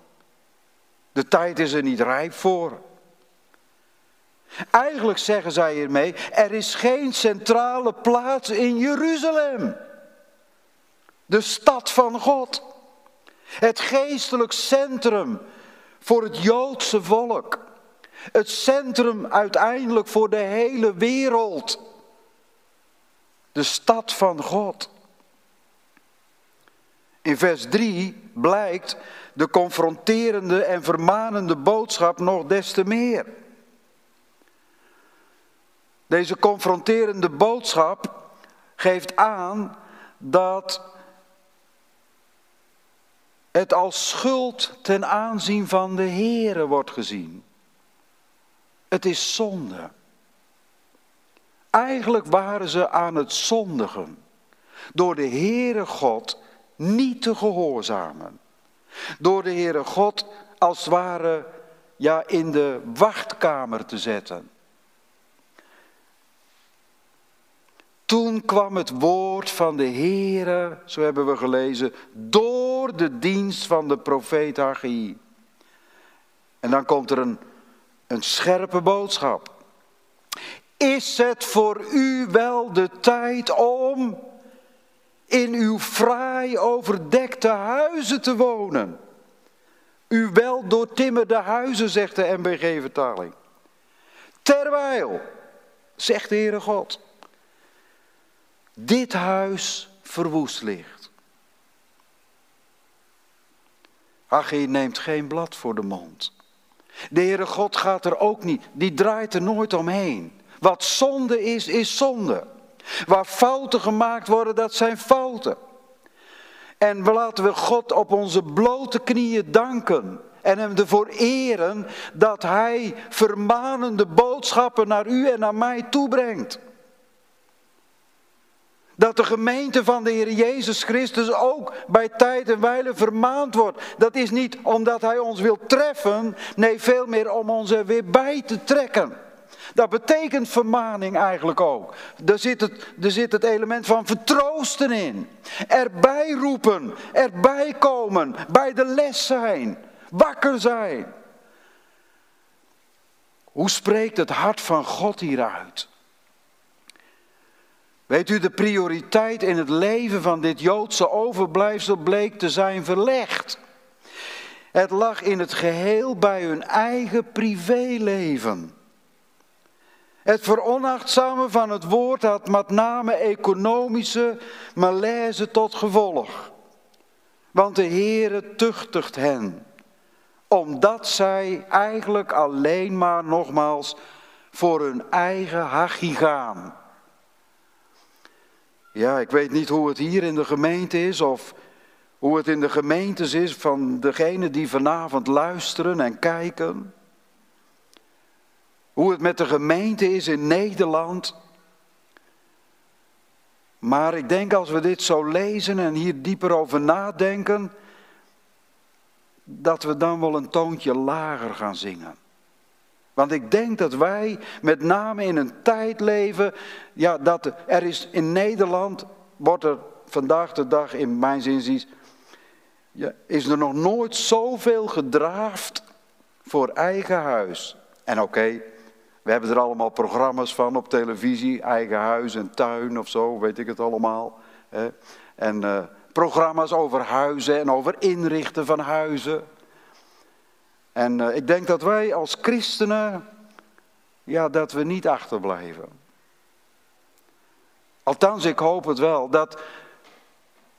De tijd is er niet rijp voor. Eigenlijk zeggen zij hiermee, er is geen centrale plaats in Jeruzalem. De stad van God. Het geestelijk centrum voor het Joodse volk. Het centrum uiteindelijk voor de hele wereld. De stad van God. In vers 3 blijkt de confronterende en vermanende boodschap nog des te meer. Deze confronterende boodschap geeft aan dat het als schuld ten aanzien van de Here wordt gezien. Het is zonde. Eigenlijk waren ze aan het zondigen door de Heere God niet te gehoorzamen. Door de Heere God als het ware ja, in de wachtkamer te zetten. Toen kwam het woord van de Heere, zo hebben we gelezen, door de dienst van de profeet Haggai. En dan komt er een, een scherpe boodschap. Is het voor u wel de tijd om in uw fraai overdekte huizen te wonen? U wel doortimmerde huizen, zegt de MBG-vertaling. Terwijl, zegt de Heere God, dit huis verwoest ligt. Haggai neemt geen blad voor de mond. De Heere God gaat er ook niet, die draait er nooit omheen. Wat zonde is, is zonde. Waar fouten gemaakt worden, dat zijn fouten. En laten we God op onze blote knieën danken. En hem ervoor eren dat hij vermanende boodschappen naar u en naar mij toebrengt. Dat de gemeente van de Heer Jezus Christus ook bij tijd en wijle vermaand wordt. Dat is niet omdat Hij ons wil treffen, nee veel meer om ons er weer bij te trekken. Dat betekent vermaning eigenlijk ook. Er zit het, zit het element van vertroosten in. Erbij roepen, erbij komen, bij de les zijn, wakker zijn. Hoe spreekt het hart van God hieruit? Weet u, de prioriteit in het leven van dit Joodse overblijfsel bleek te zijn verlegd. Het lag in het geheel bij hun eigen privéleven. Het veronachtzamen van het woord had met name economische malaise tot gevolg. Want de Heere tuchtigt hen, omdat zij eigenlijk alleen maar nogmaals voor hun eigen hachie gaan. Ja, ik weet niet hoe het hier in de gemeente is of hoe het in de gemeentes is van degenen die vanavond luisteren en kijken. Hoe het met de gemeente is in Nederland. Maar ik denk als we dit zo lezen en hier dieper over nadenken, dat we dan wel een toontje lager gaan zingen. Want ik denk dat wij met name in een tijd leven, ja, dat er is in Nederland wordt er vandaag de dag in mijn zin ja, is er nog nooit zoveel gedraafd voor eigen huis. En oké, we hebben er allemaal programma's van op televisie, eigen huis en tuin of zo, weet ik het allemaal. Hè? En uh, programma's over huizen en over inrichten van huizen. En uh, ik denk dat wij als christenen, ja, dat we niet achterblijven. Althans, ik hoop het wel. Dat,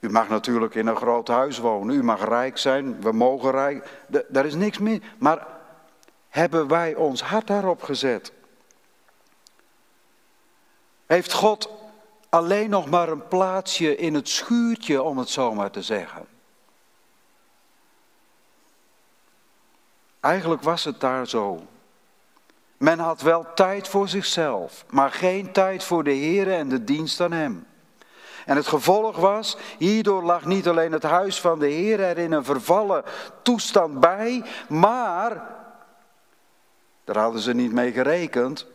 u mag natuurlijk in een groot huis wonen, u mag rijk zijn, we mogen rijk, daar is niks meer. Maar hebben wij ons hart daarop gezet? Heeft God alleen nog maar een plaatsje in het schuurtje, om het zo maar te zeggen? Eigenlijk was het daar zo. Men had wel tijd voor zichzelf, maar geen tijd voor de Heer en de dienst aan Hem. En het gevolg was, hierdoor lag niet alleen het huis van de Heer er in een vervallen toestand bij, maar, daar hadden ze niet mee gerekend,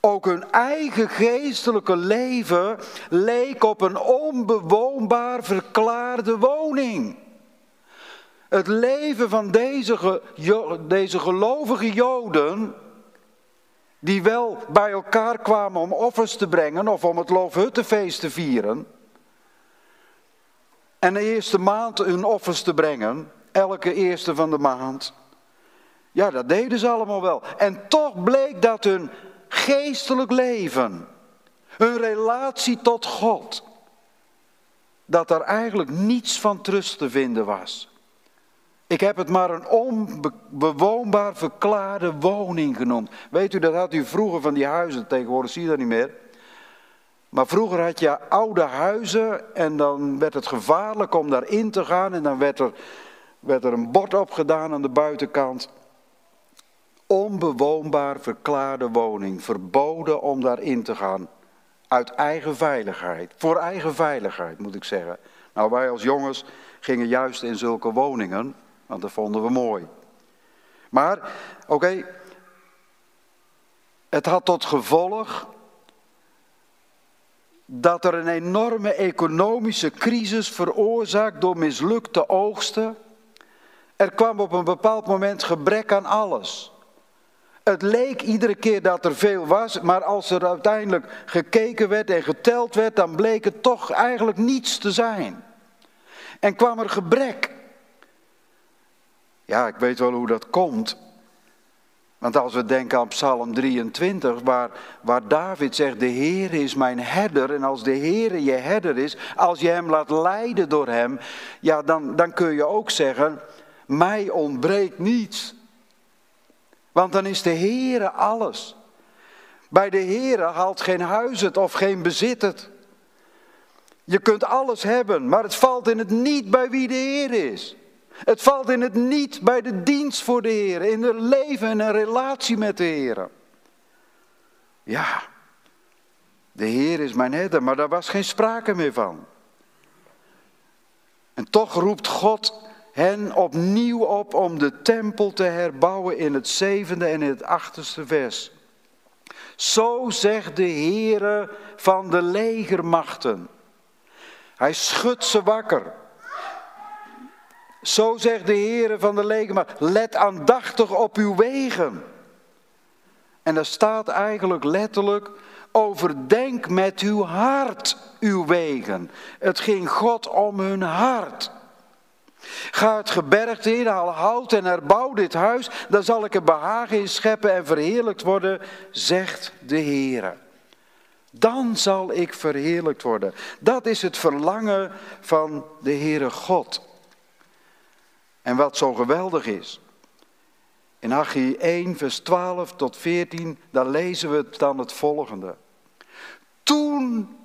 ook hun eigen geestelijke leven leek op een onbewoonbaar verklaarde woning. Het leven van deze, deze gelovige Joden die wel bij elkaar kwamen om offers te brengen of om het Loofhuttenfeest te vieren. En de eerste maand hun offers te brengen, elke eerste van de maand. Ja, dat deden ze allemaal wel. En toch bleek dat hun geestelijk leven, hun relatie tot God, dat er eigenlijk niets van trust te vinden was. Ik heb het maar een onbewoonbaar verklaarde woning genoemd. Weet u, dat had u vroeger van die huizen, tegenwoordig zie je dat niet meer. Maar vroeger had je oude huizen en dan werd het gevaarlijk om daarin te gaan. En dan werd er, werd er een bord opgedaan aan de buitenkant. Onbewoonbaar verklaarde woning, verboden om daarin te gaan. Uit eigen veiligheid, voor eigen veiligheid moet ik zeggen. Nou, wij als jongens gingen juist in zulke woningen. Want dat vonden we mooi. Maar, oké, het had tot gevolg dat er een enorme economische crisis veroorzaakt door mislukte oogsten. Er kwam op een bepaald moment gebrek aan alles. Het leek iedere keer dat er veel was, maar als er uiteindelijk gekeken werd en geteld werd, dan bleek het toch eigenlijk niets te zijn. En kwam er gebrek. Ja, ik weet wel hoe dat komt. Want als we denken aan Psalm 23, waar, waar David zegt, de Heer is mijn herder. En als de Heer je herder is, als je hem laat leiden door hem, ja, dan, dan kun je ook zeggen, mij ontbreekt niets. Want dan is de Heere alles. Bij de Heere haalt geen huis het of geen bezit het. Je kunt alles hebben, maar het valt in het niet bij wie de Heer is. Het valt in het niet bij de dienst voor de Heer, in het leven en een relatie met de Heer. Ja, de Heer is mijn herder, maar daar was geen sprake meer van. En toch roept God hen opnieuw op om de tempel te herbouwen in het zevende en in het achterste vers. Zo zegt de Heere van de legermachten. Hij schudt ze wakker. Zo zegt de Heere van de legermacht, let aandachtig op uw wegen. En daar staat eigenlijk letterlijk, overdenk met uw hart uw wegen. Het ging God om hun hart. Ga het gebergte in, haal hout en herbouw dit huis, dan zal ik er behagen in scheppen en verheerlijkt worden, zegt de Heere. Dan zal ik verheerlijkt worden. Dat is het verlangen van de Heere God. En wat zo geweldig is. In Haggai 1, vers 12 tot 14, daar lezen we dan het volgende. Toen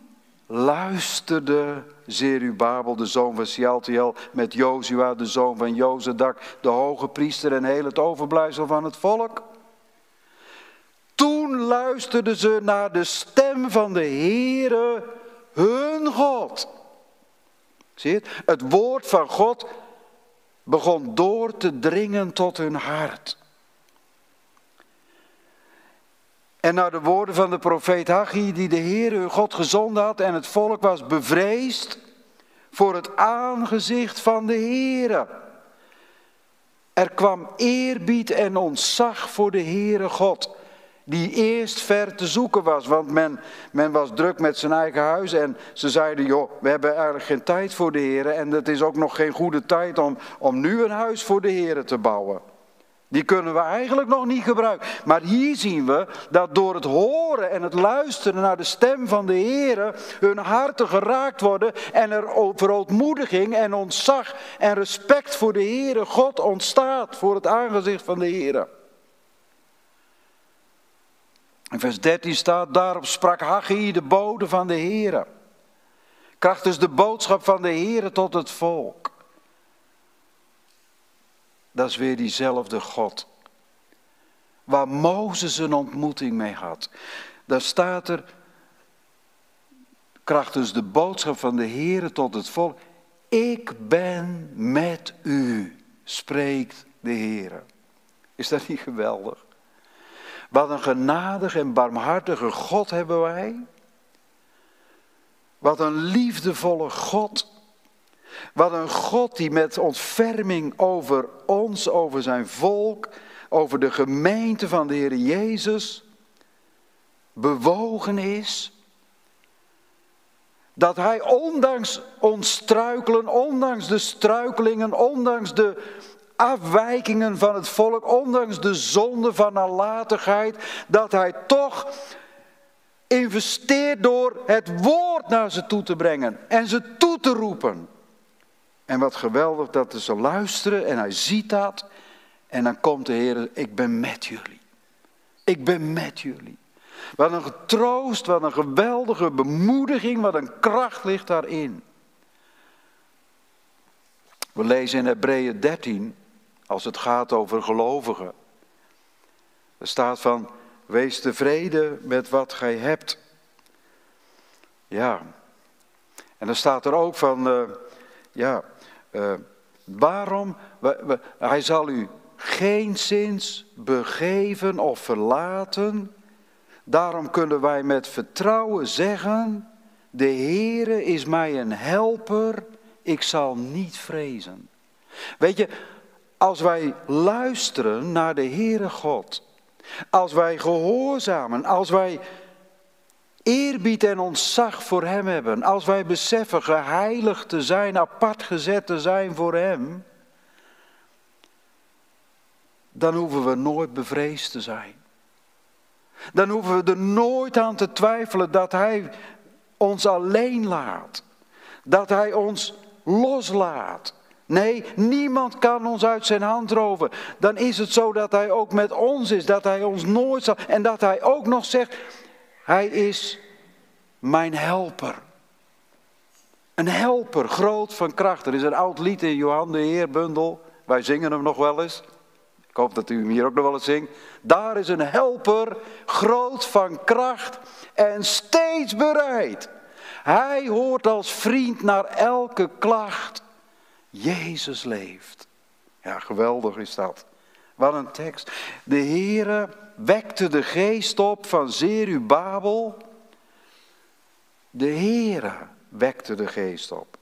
luisterde Zerubabel, de zoon van Sialtiel, met Jozua, de zoon van Jozadak, de hoge priester en heel het overblijfsel van het volk. Toen luisterden ze naar de stem van de Heere, hun God. Zie je het? Het woord van God begon door te dringen tot hun hart. En naar de woorden van de profeet Haggai, die de Heer uw God gezonden had, en het volk was bevreesd voor het aangezicht van de Heere. Er kwam eerbied en ontzag voor de Heere God, die eerst ver te zoeken was, want men, men was druk met zijn eigen huis en ze zeiden, joh, we hebben eigenlijk geen tijd voor de Heere en het is ook nog geen goede tijd om, om nu een huis voor de Heere te bouwen. Die kunnen we eigenlijk nog niet gebruiken. Maar hier zien we dat door het horen en het luisteren naar de stem van de Heer hun harten geraakt worden en er verootmoediging en ontzag en respect voor de Heere God ontstaat voor het aangezicht van de Heer. In vers 13 staat, daarop sprak Haggai de bode van de Heer. Krachtens de boodschap van de Heer tot het volk. Dat is weer diezelfde God. Waar Mozes een ontmoeting mee had. Daar staat er, krachtens de boodschap van de Heer tot het volk. Ik ben met u, spreekt de Heer. Is dat niet geweldig? Wat een genadig en barmhartige God hebben wij. Wat een liefdevolle God. Wat een God die met ontferming over ons, over zijn volk, over de gemeente van de Heer Jezus bewogen is. Dat hij ondanks ons struikelen, ondanks de struikelingen, ondanks de afwijkingen van het volk, ondanks de zonde van nalatigheid, dat hij toch investeert door het woord naar ze toe te brengen en ze toe te roepen. En wat geweldig dat ze luisteren en hij ziet dat. En dan komt de Heer, ik ben met jullie. Ik ben met jullie. Wat een getroost, wat een geweldige bemoediging, wat een kracht ligt daarin. We lezen in Hebreeën 13, als het gaat over gelovigen. Er staat van, wees tevreden met wat gij hebt. Ja. En dan staat er ook van, uh, ja, uh, waarom? Hij zal u geen zins begeven of verlaten. Daarom kunnen wij met vertrouwen zeggen: De Heere is mij een helper, ik zal niet vrezen. Weet je, als wij luisteren naar de Heere God, als wij gehoorzamen, als wij eerbied en ontzag voor Hem hebben, als wij beseffen geheiligd te zijn, apart gezet te zijn voor Hem, dan hoeven we nooit bevreesd te zijn. Dan hoeven we er nooit aan te twijfelen dat Hij ons alleen laat. Dat Hij ons loslaat. Nee, niemand kan ons uit zijn hand roven. Dan is het zo dat Hij ook met ons is, dat Hij ons nooit zal. En dat Hij ook nog zegt, hij is mijn helper. Een helper, groot van kracht. Er is een oud lied in Johan de Heerbundel. Wij zingen hem nog wel eens. Ik hoop dat u hem hier ook nog wel eens zingt. Daar is een helper, groot van kracht en steeds bereid. Hij hoort als vriend naar elke klacht. Jezus leeft. Ja, geweldig is dat. Wat een tekst. De Heere wekte de geest op van Zerubabel. De Heere wekte de geest op.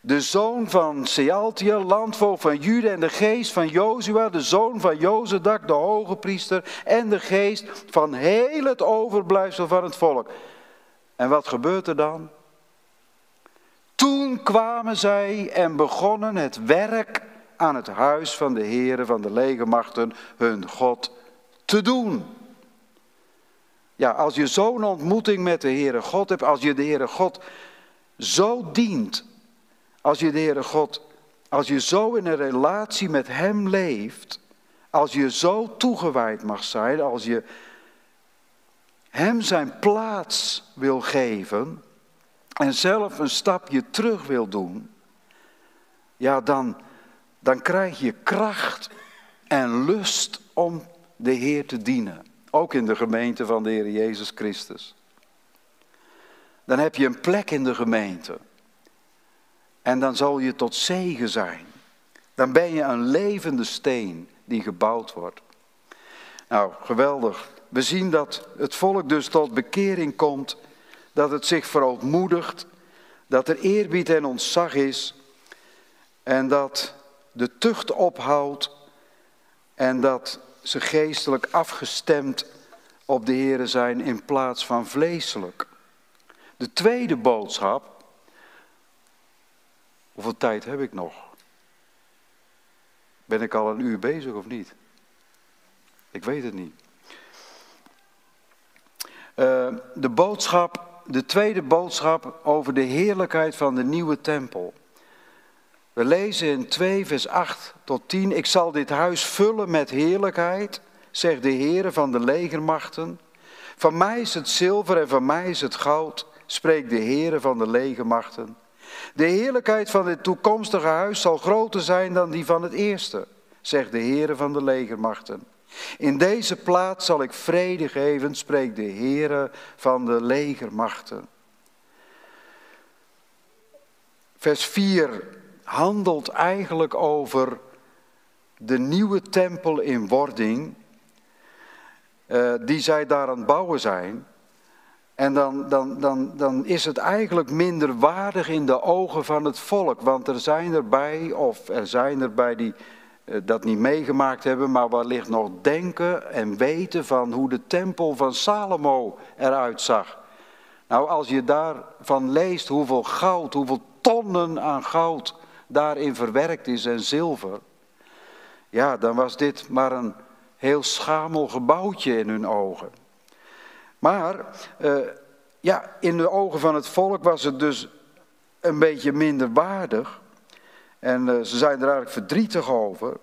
De zoon van Sealtiel, landvoogd van Juda en de geest van Jozua, de zoon van Jozedak, de hoge priester en de geest van heel het overblijfsel van het volk. En wat gebeurt er dan? Toen kwamen zij en begonnen het werk aan het huis van de Heere van de legermachten, hun God, te doen. Ja, als je zo'n ontmoeting met de Heere God hebt, als je de Heere God zo dient, als je de Heere God, als je zo in een relatie met Hem leeft, als je zo toegewijd mag zijn, als je Hem zijn plaats wil geven en zelf een stapje terug wil doen, ja, dan, dan krijg je kracht en lust om de Heer te dienen. Ook in de gemeente van de Heer Jezus Christus. Dan heb je een plek in de gemeente. En dan zal je tot zegen zijn. Dan ben je een levende steen die gebouwd wordt. Nou, geweldig. We zien dat het volk dus tot bekering komt, dat het zich verootmoedigt, dat er eerbied en ontzag is en dat de tucht ophoudt en dat ze geestelijk afgestemd op de Here zijn in plaats van vleeselijk. De tweede boodschap. Hoeveel tijd heb ik nog? Ben ik al een uur bezig of niet? Ik weet het niet. Uh, de boodschap, de tweede boodschap over de heerlijkheid van de nieuwe tempel. We lezen in 2 vers 8 tot 10. Ik zal dit huis vullen met heerlijkheid, zegt de Heere van de legermachten. Van mij is het zilver en van mij is het goud, spreekt de Heere van de legermachten. De heerlijkheid van dit toekomstige huis zal groter zijn dan die van het eerste, zegt de Heere van de legermachten. In deze plaats zal ik vrede geven, spreekt de Heere van de legermachten. Vers 4 handelt eigenlijk over de nieuwe tempel in wording, uh, die zij daar aan het bouwen zijn. En dan, dan, dan, dan is het eigenlijk minder waardig in de ogen van het volk. Want er zijn erbij, of er zijn erbij die dat niet meegemaakt hebben, maar wellicht nog denken en weten van hoe de tempel van Salomo eruit zag. Nou, als je daarvan leest hoeveel goud, hoeveel tonnen aan goud daarin verwerkt is en zilver, ja, dan was dit maar een heel schamel gebouwtje in hun ogen. Maar uh, ja, in de ogen van het volk was het dus een beetje minder waardig. En uh, ze zijn er eigenlijk verdrietig over.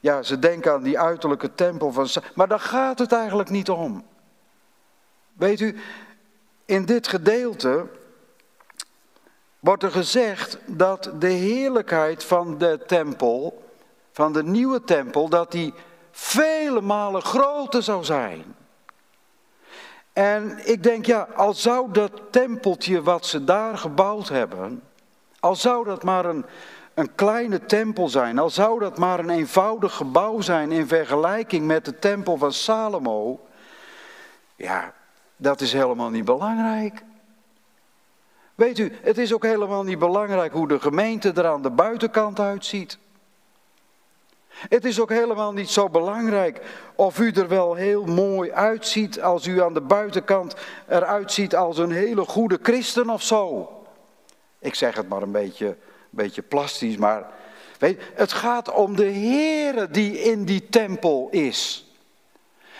Ja, ze denken aan die uiterlijke tempel van. Maar daar gaat het eigenlijk niet om. Weet u, in dit gedeelte wordt er gezegd dat de heerlijkheid van de tempel, van de nieuwe tempel, dat die vele malen groter zou zijn. En ik denk, ja, al zou dat tempeltje wat ze daar gebouwd hebben, al zou dat maar een, een kleine tempel zijn, al zou dat maar een eenvoudig gebouw zijn in vergelijking met de tempel van Salomo, ja, dat is helemaal niet belangrijk. Weet u, het is ook helemaal niet belangrijk hoe de gemeente er aan de buitenkant uitziet. Het is ook helemaal niet zo belangrijk of u er wel heel mooi uitziet als u aan de buitenkant eruit ziet als een hele goede christen of zo. Ik zeg het maar een beetje, beetje plastisch, maar weet, het gaat om de Heere die in die tempel is.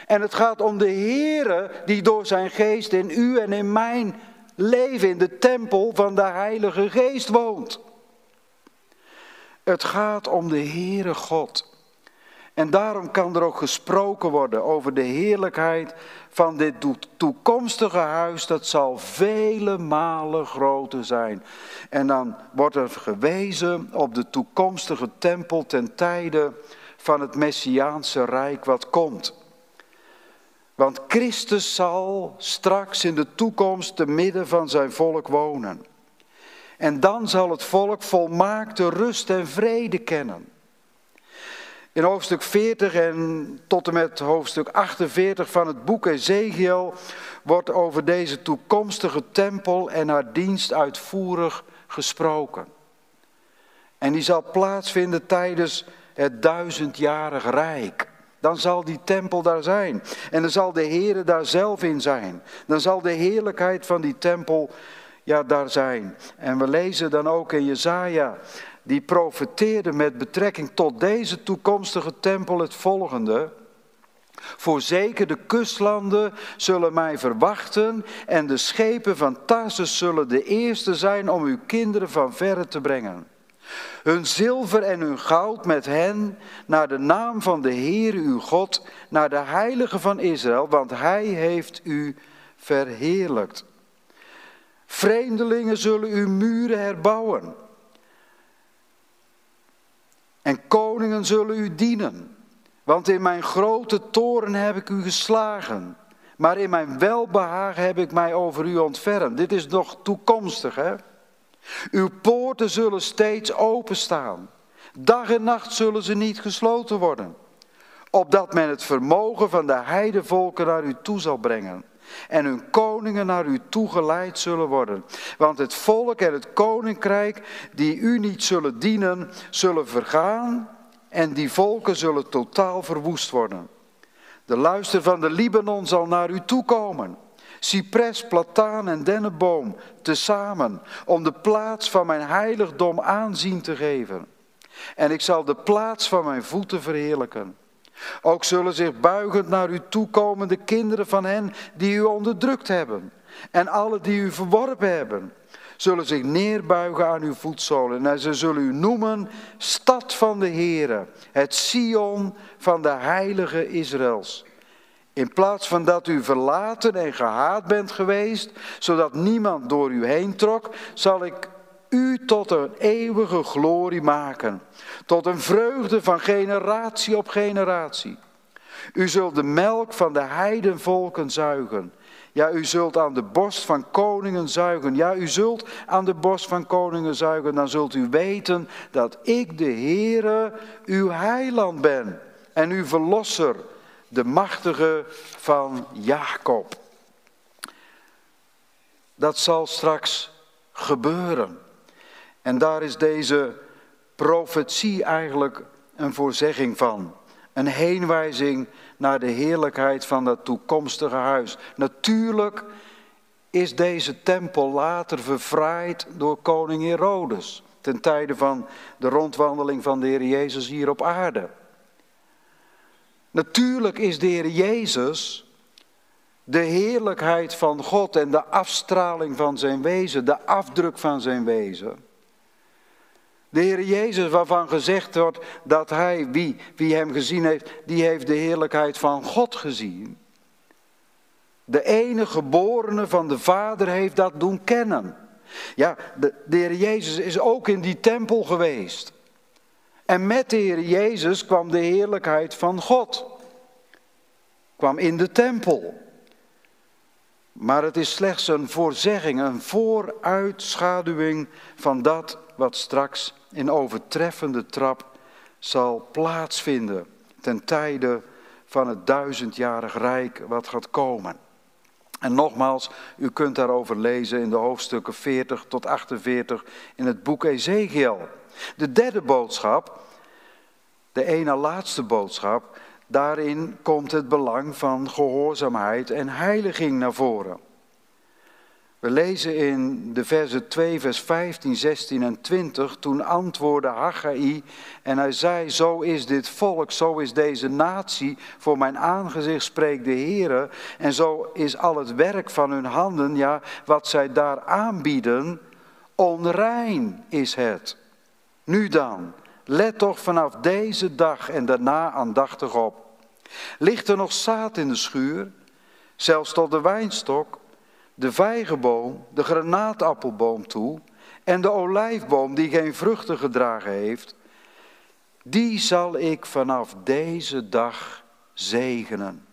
En het gaat om de Heere die door zijn geest in u en in mijn leven in de tempel van de Heilige Geest woont. Het gaat om de Heere God. En daarom kan er ook gesproken worden over de heerlijkheid van dit toekomstige huis. Dat zal vele malen groter zijn. En dan wordt er gewezen op de toekomstige tempel ten tijde van het Messiaanse Rijk wat komt. Want Christus zal straks in de toekomst te midden van zijn volk wonen. En dan zal het volk volmaakte rust en vrede kennen. In hoofdstuk 40 en tot en met hoofdstuk 48 van het boek Ezekiel wordt over deze toekomstige tempel en haar dienst uitvoerig gesproken. En die zal plaatsvinden tijdens het duizendjarig rijk. Dan zal die tempel daar zijn. En dan zal de Heer daar zelf in zijn. Dan zal de heerlijkheid van die tempel ja, daar zijn. En we lezen dan ook in Jezaja, die profeteerde met betrekking tot deze toekomstige tempel het volgende. Voorzeker de kustlanden zullen mij verwachten en de schepen van Tarsus zullen de eerste zijn om uw kinderen van verre te brengen. Hun zilver en hun goud met hen naar de naam van de Heer uw God, naar de Heilige van Israël, want Hij heeft u verheerlijkt. Vreemdelingen zullen uw muren herbouwen. En koningen zullen u dienen. Want in mijn grote toren heb ik u geslagen. Maar in mijn welbehagen heb ik mij over u ontfermd. Dit is nog toekomstig, hè? Uw poorten zullen steeds openstaan. Dag en nacht zullen ze niet gesloten worden. opdat men het vermogen van de heidevolken naar u toe zal brengen en hun koningen naar u toegeleid zullen worden. Want het volk en het koninkrijk die u niet zullen dienen, zullen vergaan en die volken zullen totaal verwoest worden. De luister van de Libanon zal naar u toekomen. Cypres, plataan en dennenboom tezamen, om de plaats van mijn heiligdom aanzien te geven. En ik zal de plaats van mijn voeten verheerlijken. Ook zullen zich buigend naar u toekomen de kinderen van hen die u onderdrukt hebben. En alle die u verworpen hebben, zullen zich neerbuigen aan uw voetzolen. En ze zullen u noemen stad van de Heere, het Sion van de heilige Israëls. In plaats van dat u verlaten en gehaat bent geweest, zodat niemand door u heen trok, zal ik u tot een eeuwige glorie maken. Tot een vreugde van generatie op generatie. U zult de melk van de heidenvolken zuigen. Ja, u zult aan de borst van koningen zuigen. Ja, u zult aan de borst van koningen zuigen. Dan zult u weten dat ik de Heere, uw heiland ben. En uw verlosser, de machtige van Jacob. Dat zal straks gebeuren. En daar is deze profetie eigenlijk een voorzegging van. Een heenwijzing naar de heerlijkheid van dat toekomstige huis. Natuurlijk is deze tempel later verfraaid door koning Herodes. Ten tijde van de rondwandeling van de Heer Jezus hier op aarde. Natuurlijk is de Heer Jezus de heerlijkheid van God en de afstraling van zijn wezen, de afdruk van zijn wezen. De Heer Jezus, waarvan gezegd wordt dat hij, wie, wie hem gezien heeft, die heeft de heerlijkheid van God gezien. De enige geborene van de Vader heeft dat doen kennen. Ja, de, de Heer Jezus is ook in die tempel geweest. En met de Heer Jezus kwam de heerlijkheid van God. Kwam in de tempel. Maar het is slechts een voorzegging, een vooruitschaduwing van dat wat straks in overtreffende trap zal plaatsvinden ten tijde van het duizendjarig rijk wat gaat komen. En nogmaals, u kunt daarover lezen in de hoofdstukken 40 tot 48 in het boek Ezekiel. De derde boodschap, de ene laatste boodschap, daarin komt het belang van gehoorzaamheid en heiliging naar voren. We lezen in de versen 2, vers 15, 16 en 20. Toen antwoordde Haggai en hij zei, zo is dit volk, zo is deze natie, voor mijn aangezicht spreekt de Heere. En zo is al het werk van hun handen, ja, wat zij daar aanbieden, onrein is het. Nu dan, let toch vanaf deze dag en daarna aandachtig op. Ligt er nog zaad in de schuur, zelfs tot de wijnstok? de vijgenboom, de granaatappelboom toe en de olijfboom die geen vruchten gedragen heeft, die zal ik vanaf deze dag zegenen.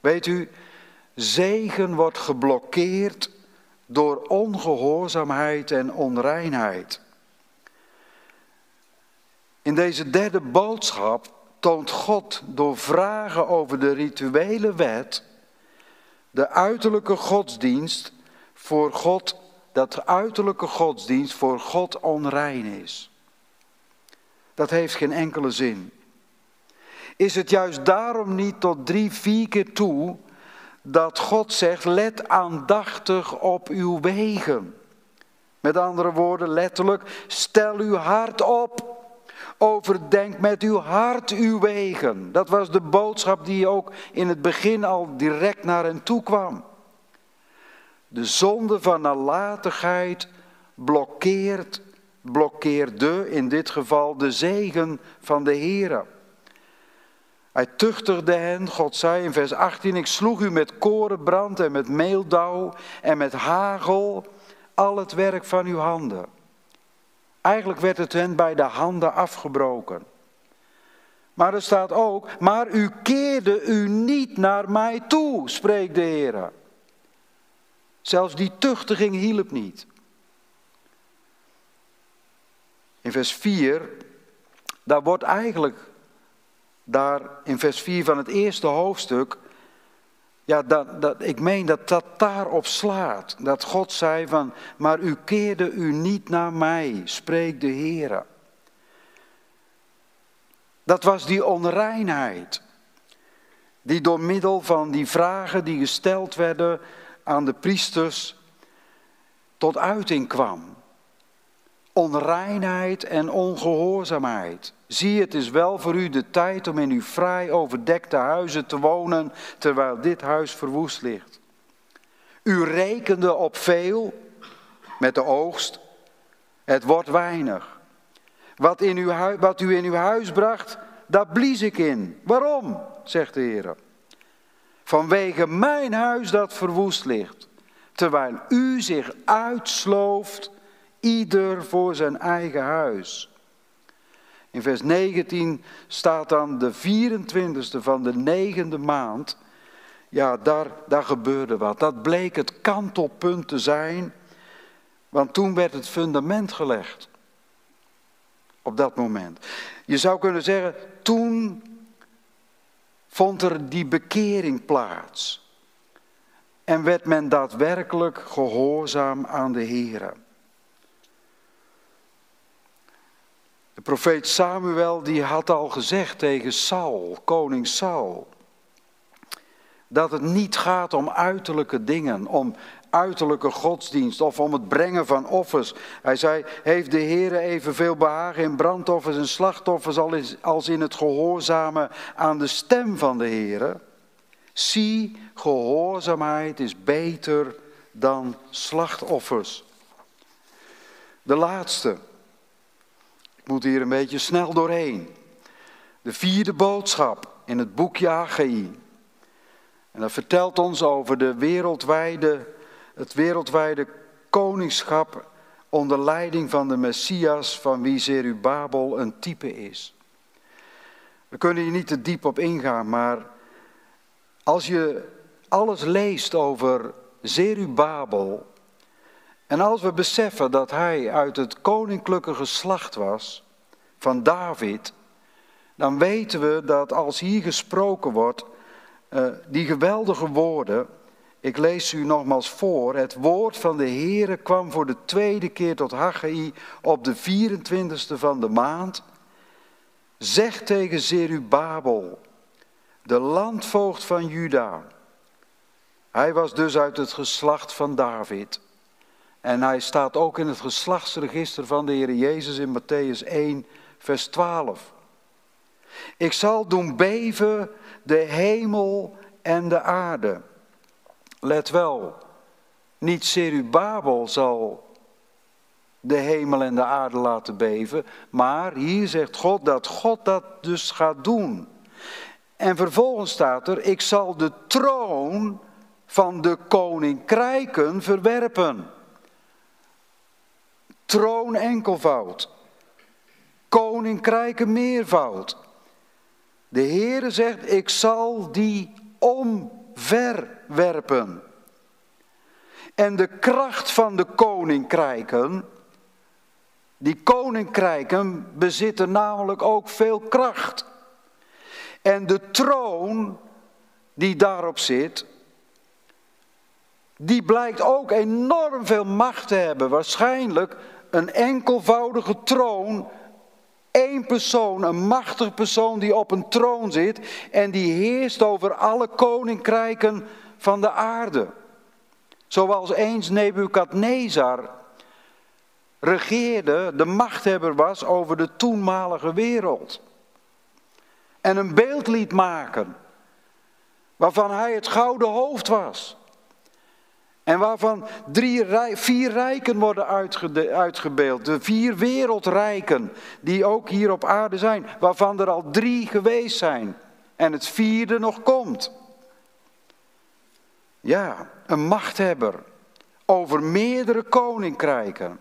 Weet u, zegen wordt geblokkeerd door ongehoorzaamheid en onreinheid. In deze derde boodschap toont God door vragen over de rituele wet de uiterlijke godsdienst voor God, dat de uiterlijke godsdienst voor God onrein is. Dat heeft geen enkele zin. Is het juist daarom niet tot drie, vier keer toe dat God zegt, let aandachtig op uw wegen. Met andere woorden, letterlijk, stel uw hart op. Overdenk met uw hart uw wegen. Dat was de boodschap die ook in het begin al direct naar hen toe kwam. De zonde van nalatigheid blokkeert, blokkeerde in dit geval de zegen van de Heer. Hij tuchtigde hen, God zei in vers 18, ik sloeg u met korenbrand en met meeldauw en met hagel, al het werk van uw handen. Eigenlijk werd het hen bij de handen afgebroken. Maar er staat ook, maar u keerde u niet naar mij toe, spreekt de Heer. Zelfs die tuchtiging hielp niet. In vers 4, daar wordt eigenlijk daar in vers 4 van het eerste hoofdstuk, ja, dat, dat, ik meen dat dat daarop slaat. Dat God zei van, maar u keerde u niet naar mij, spreekt de Heer. Dat was die onreinheid. Die door middel van die vragen die gesteld werden aan de priesters tot uiting kwam. Onreinheid en ongehoorzaamheid. Zie, het is wel voor u de tijd om in uw vrij overdekte huizen te wonen, terwijl dit huis verwoest ligt. U rekende op veel met de oogst, het wordt weinig. Wat, in uw wat u in uw huis bracht, daar blies ik in. Waarom? zegt de Heer. Vanwege mijn huis dat verwoest ligt, terwijl u zich uitslooft, ieder voor zijn eigen huis. In vers 19 staat dan de 24ste van de negende maand. Ja, daar, daar gebeurde wat. Dat bleek het kantelpunt te zijn, want toen werd het fundament gelegd. Op dat moment. Je zou kunnen zeggen, toen vond er die bekering plaats. En werd men daadwerkelijk gehoorzaam aan de Heer. De profeet Samuel die had al gezegd tegen Saul, koning Saul, dat het niet gaat om uiterlijke dingen, om uiterlijke godsdienst of om het brengen van offers. Hij zei, heeft de Heer evenveel behagen in brandoffers en slachtoffers als in het gehoorzamen aan de stem van de Heer? Zie, gehoorzaamheid is beter dan slachtoffers. De laatste. Moet hier een beetje snel doorheen. De vierde boodschap in het boekje Haggai. En dat vertelt ons over de wereldwijde het wereldwijde koningschap onder leiding van de Messias van wie Zerubabel een type is. We kunnen hier niet te diep op ingaan, maar als je alles leest over Zerubabel en als we beseffen dat hij uit het koninklijke geslacht was van David, dan weten we dat als hier gesproken wordt, uh, die geweldige woorden, ik lees u nogmaals voor. Het woord van de Heere kwam voor de tweede keer tot Haggai op de 24ste van de maand. Zeg tegen Zerubabel, de landvoogd van Juda. Hij was dus uit het geslacht van David. En hij staat ook in het geslachtsregister van de Heer Jezus in Matthäus 1, vers 12. Ik zal doen beven de hemel en de aarde. Let wel, niet Serubabel zal de hemel en de aarde laten beven, maar hier zegt God dat God dat dus gaat doen. En vervolgens staat er, ik zal de troon van de koninkrijken verwerpen. Troon enkelvoud. Koninkrijken meervoud. De Heere zegt, ik zal die omver werpen. En de kracht van de koninkrijken, die koninkrijken bezitten namelijk ook veel kracht. En de troon die daarop zit, die blijkt ook enorm veel macht te hebben. Waarschijnlijk een enkelvoudige troon, één persoon, een machtig persoon die op een troon zit en die heerst over alle koninkrijken van de aarde. Zoals eens Nebukadnezar regeerde, de machthebber was over de toenmalige wereld. En een beeld liet maken waarvan hij het gouden hoofd was. En waarvan drie, vier rijken worden uitgebeeld. De vier wereldrijken die ook hier op aarde zijn. Waarvan er al drie geweest zijn. En het vierde nog komt. Ja, een machthebber over meerdere koninkrijken.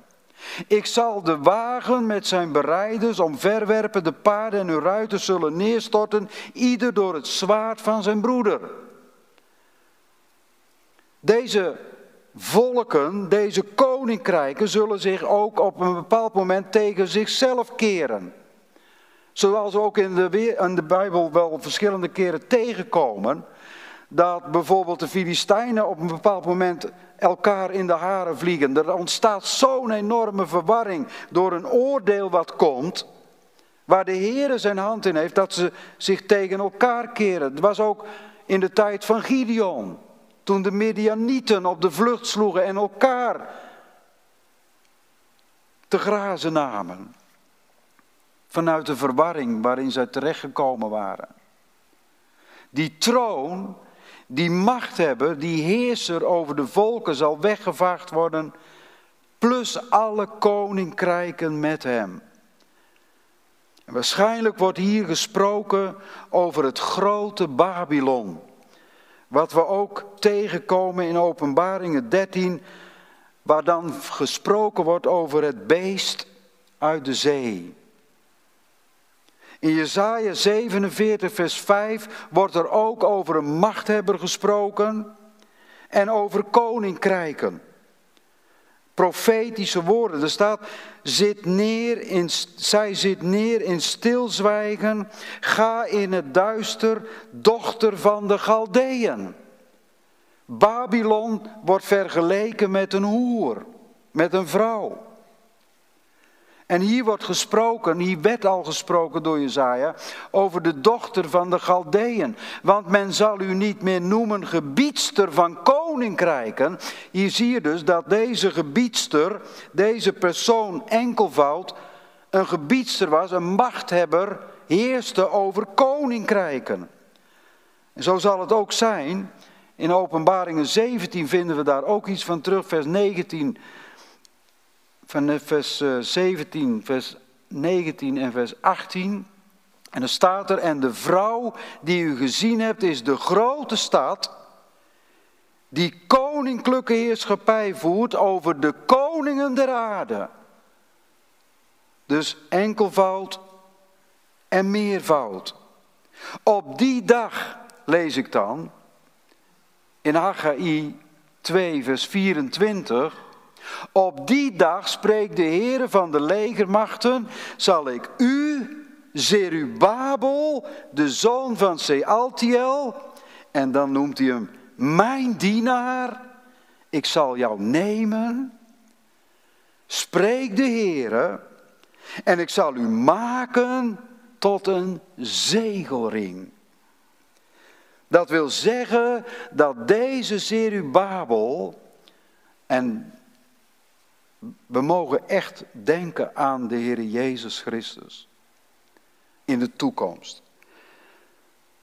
Ik zal de wagen met zijn bereiders omverwerpen, de paarden en hun ruiters zullen neerstorten, ieder door het zwaard van zijn broeder. Deze volken, deze koninkrijken zullen zich ook op een bepaald moment tegen zichzelf keren. Zoals we ook in de, in de Bijbel wel verschillende keren tegenkomen. Dat bijvoorbeeld de Filistijnen op een bepaald moment elkaar in de haren vliegen. Er ontstaat zo'n enorme verwarring door een oordeel wat komt. Waar de Heer zijn hand in heeft dat ze zich tegen elkaar keren. Het was ook in de tijd van Gideon. Toen de Midianieten op de vlucht sloegen en elkaar te grazen namen. Vanuit de verwarring waarin zij terechtgekomen waren. Die troon, die machthebber, die heerser over de volken zal weggevaagd worden. Plus alle koninkrijken met hem. Waarschijnlijk wordt hier gesproken over het grote Babylon. Wat we ook tegenkomen in Openbaringen 13, waar dan gesproken wordt over het beest uit de zee. In Jesaja 47, vers 5 wordt er ook over een machthebber gesproken en over koninkrijken profetische woorden. Er staat, zit neer in, zij zit neer in stilzwijgen, ga in het duister, dochter van de Galdeën. Babylon wordt vergeleken met een hoer, met een vrouw. En hier wordt gesproken, hier werd al gesproken door Jezaja, over de dochter van de Galdeën. Want men zal u niet meer noemen gebiedster van koninkrijken. Hier zie je dus dat deze gebiedster, deze persoon enkelvoud, een gebiedster was, een machthebber, heerste over koninkrijken. En zo zal het ook zijn. In Openbaringen 17 vinden we daar ook iets van terug, vers 19 van vers 17, eh, vers 19 en vers 18. En dan staat er, en de vrouw die u gezien hebt is de grote stad, die koninklijke heerschappij voert over de koningen der aarde. Dus enkelvoud en meervoud. Op die dag, lees ik dan, in Haggai 2, vers 24, op die dag spreekt de Heere van de legermachten, zal ik u, Zerubabel, de zoon van Sealtiel, en dan noemt hij hem mijn dienaar, ik zal jou nemen, spreekt de Heere, en ik zal u maken tot een zegelring. Dat wil zeggen dat deze Zerubabel, en we mogen echt denken aan de Heer Jezus Christus in de toekomst.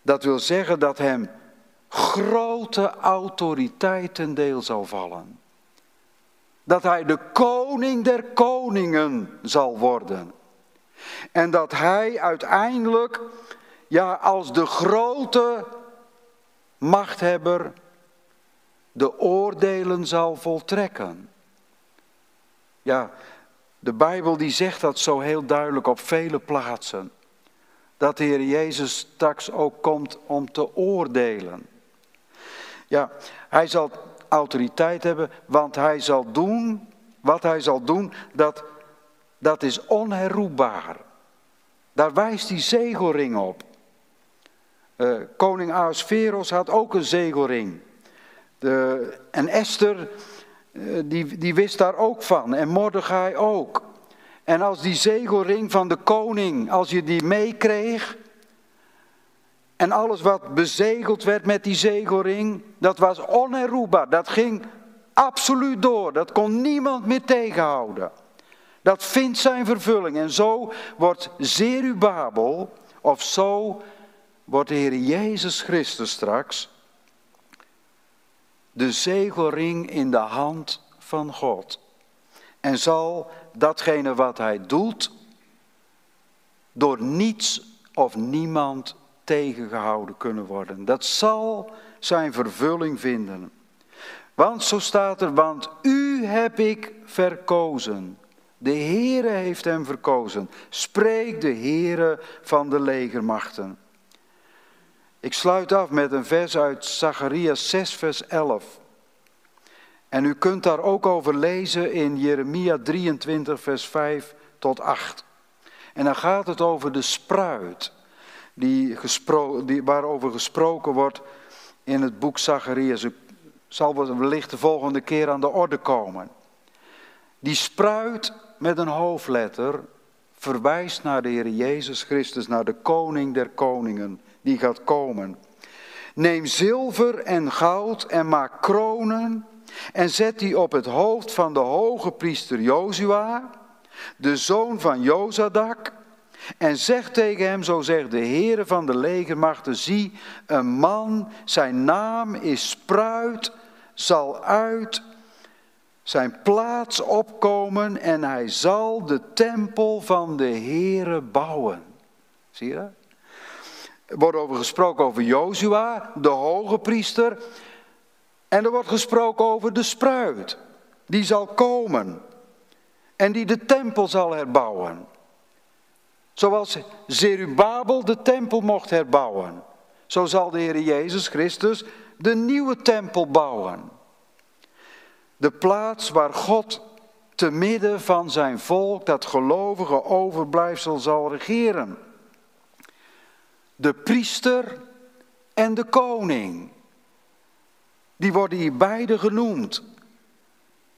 Dat wil zeggen dat hem grote autoriteit ten deel zal vallen. Dat hij de koning der koningen zal worden. En dat hij uiteindelijk, ja, als de grote machthebber, de oordelen zal voltrekken. Ja, de Bijbel die zegt dat zo heel duidelijk op vele plaatsen. Dat de Heer Jezus straks ook komt om te oordelen. Ja, hij zal autoriteit hebben, want hij zal doen, wat hij zal doen, dat, dat is onherroepbaar. Daar wijst die zegelring op. Uh, koning Ahasveros had ook een zegelring. De, en Esther, eh, die, die wist daar ook van. En Mordechai ook. En als die zegelring van de koning, als je die meekreeg. En alles wat bezegeld werd met die zegelring, dat was onherroepbaar. Dat ging absoluut door. Dat kon niemand meer tegenhouden. Dat vindt zijn vervulling. En zo wordt Zerubabel, of zo wordt de Heer Jezus Christus straks de zegelring in de hand van God. En zal datgene wat hij doet door niets of niemand tegengehouden kunnen worden. Dat zal zijn vervulling vinden. Want zo staat er, want u heb ik verkozen. De Heere heeft hem verkozen. Spreek de Heere van de legermachten. Ik sluit af met een vers uit Zacharias 6, vers 11. En u kunt daar ook over lezen in Jeremia 23, vers 5 tot 8. En dan gaat het over de spruit, die die, waarover gesproken wordt in het boek Zacharias. Zal wellicht de volgende keer aan de orde komen. Die spruit met een hoofdletter verwijst naar de Heer Jezus Christus, naar de koning der koningen, die gaat komen. Neem zilver en goud en maak kronen en zet die op het hoofd van de hoge priester Jozua, de zoon van Jozadak, en zeg tegen hem, zo zegt de Heere van de legermachten, zie, een man, zijn naam is Spruit, zal uit zijn plaats opkomen en hij zal de tempel van de Heere bouwen. Zie je dat? Wordt over gesproken over Jozua, de hoge priester. En er wordt gesproken over de spruit. Die zal komen. En die de tempel zal herbouwen. Zoals Zerubabel de tempel mocht herbouwen. Zo zal de Heer Jezus Christus de nieuwe tempel bouwen. De plaats waar God te midden van zijn volk, dat gelovige overblijfsel, zal regeren. De priester en de koning. Die worden hier beide genoemd.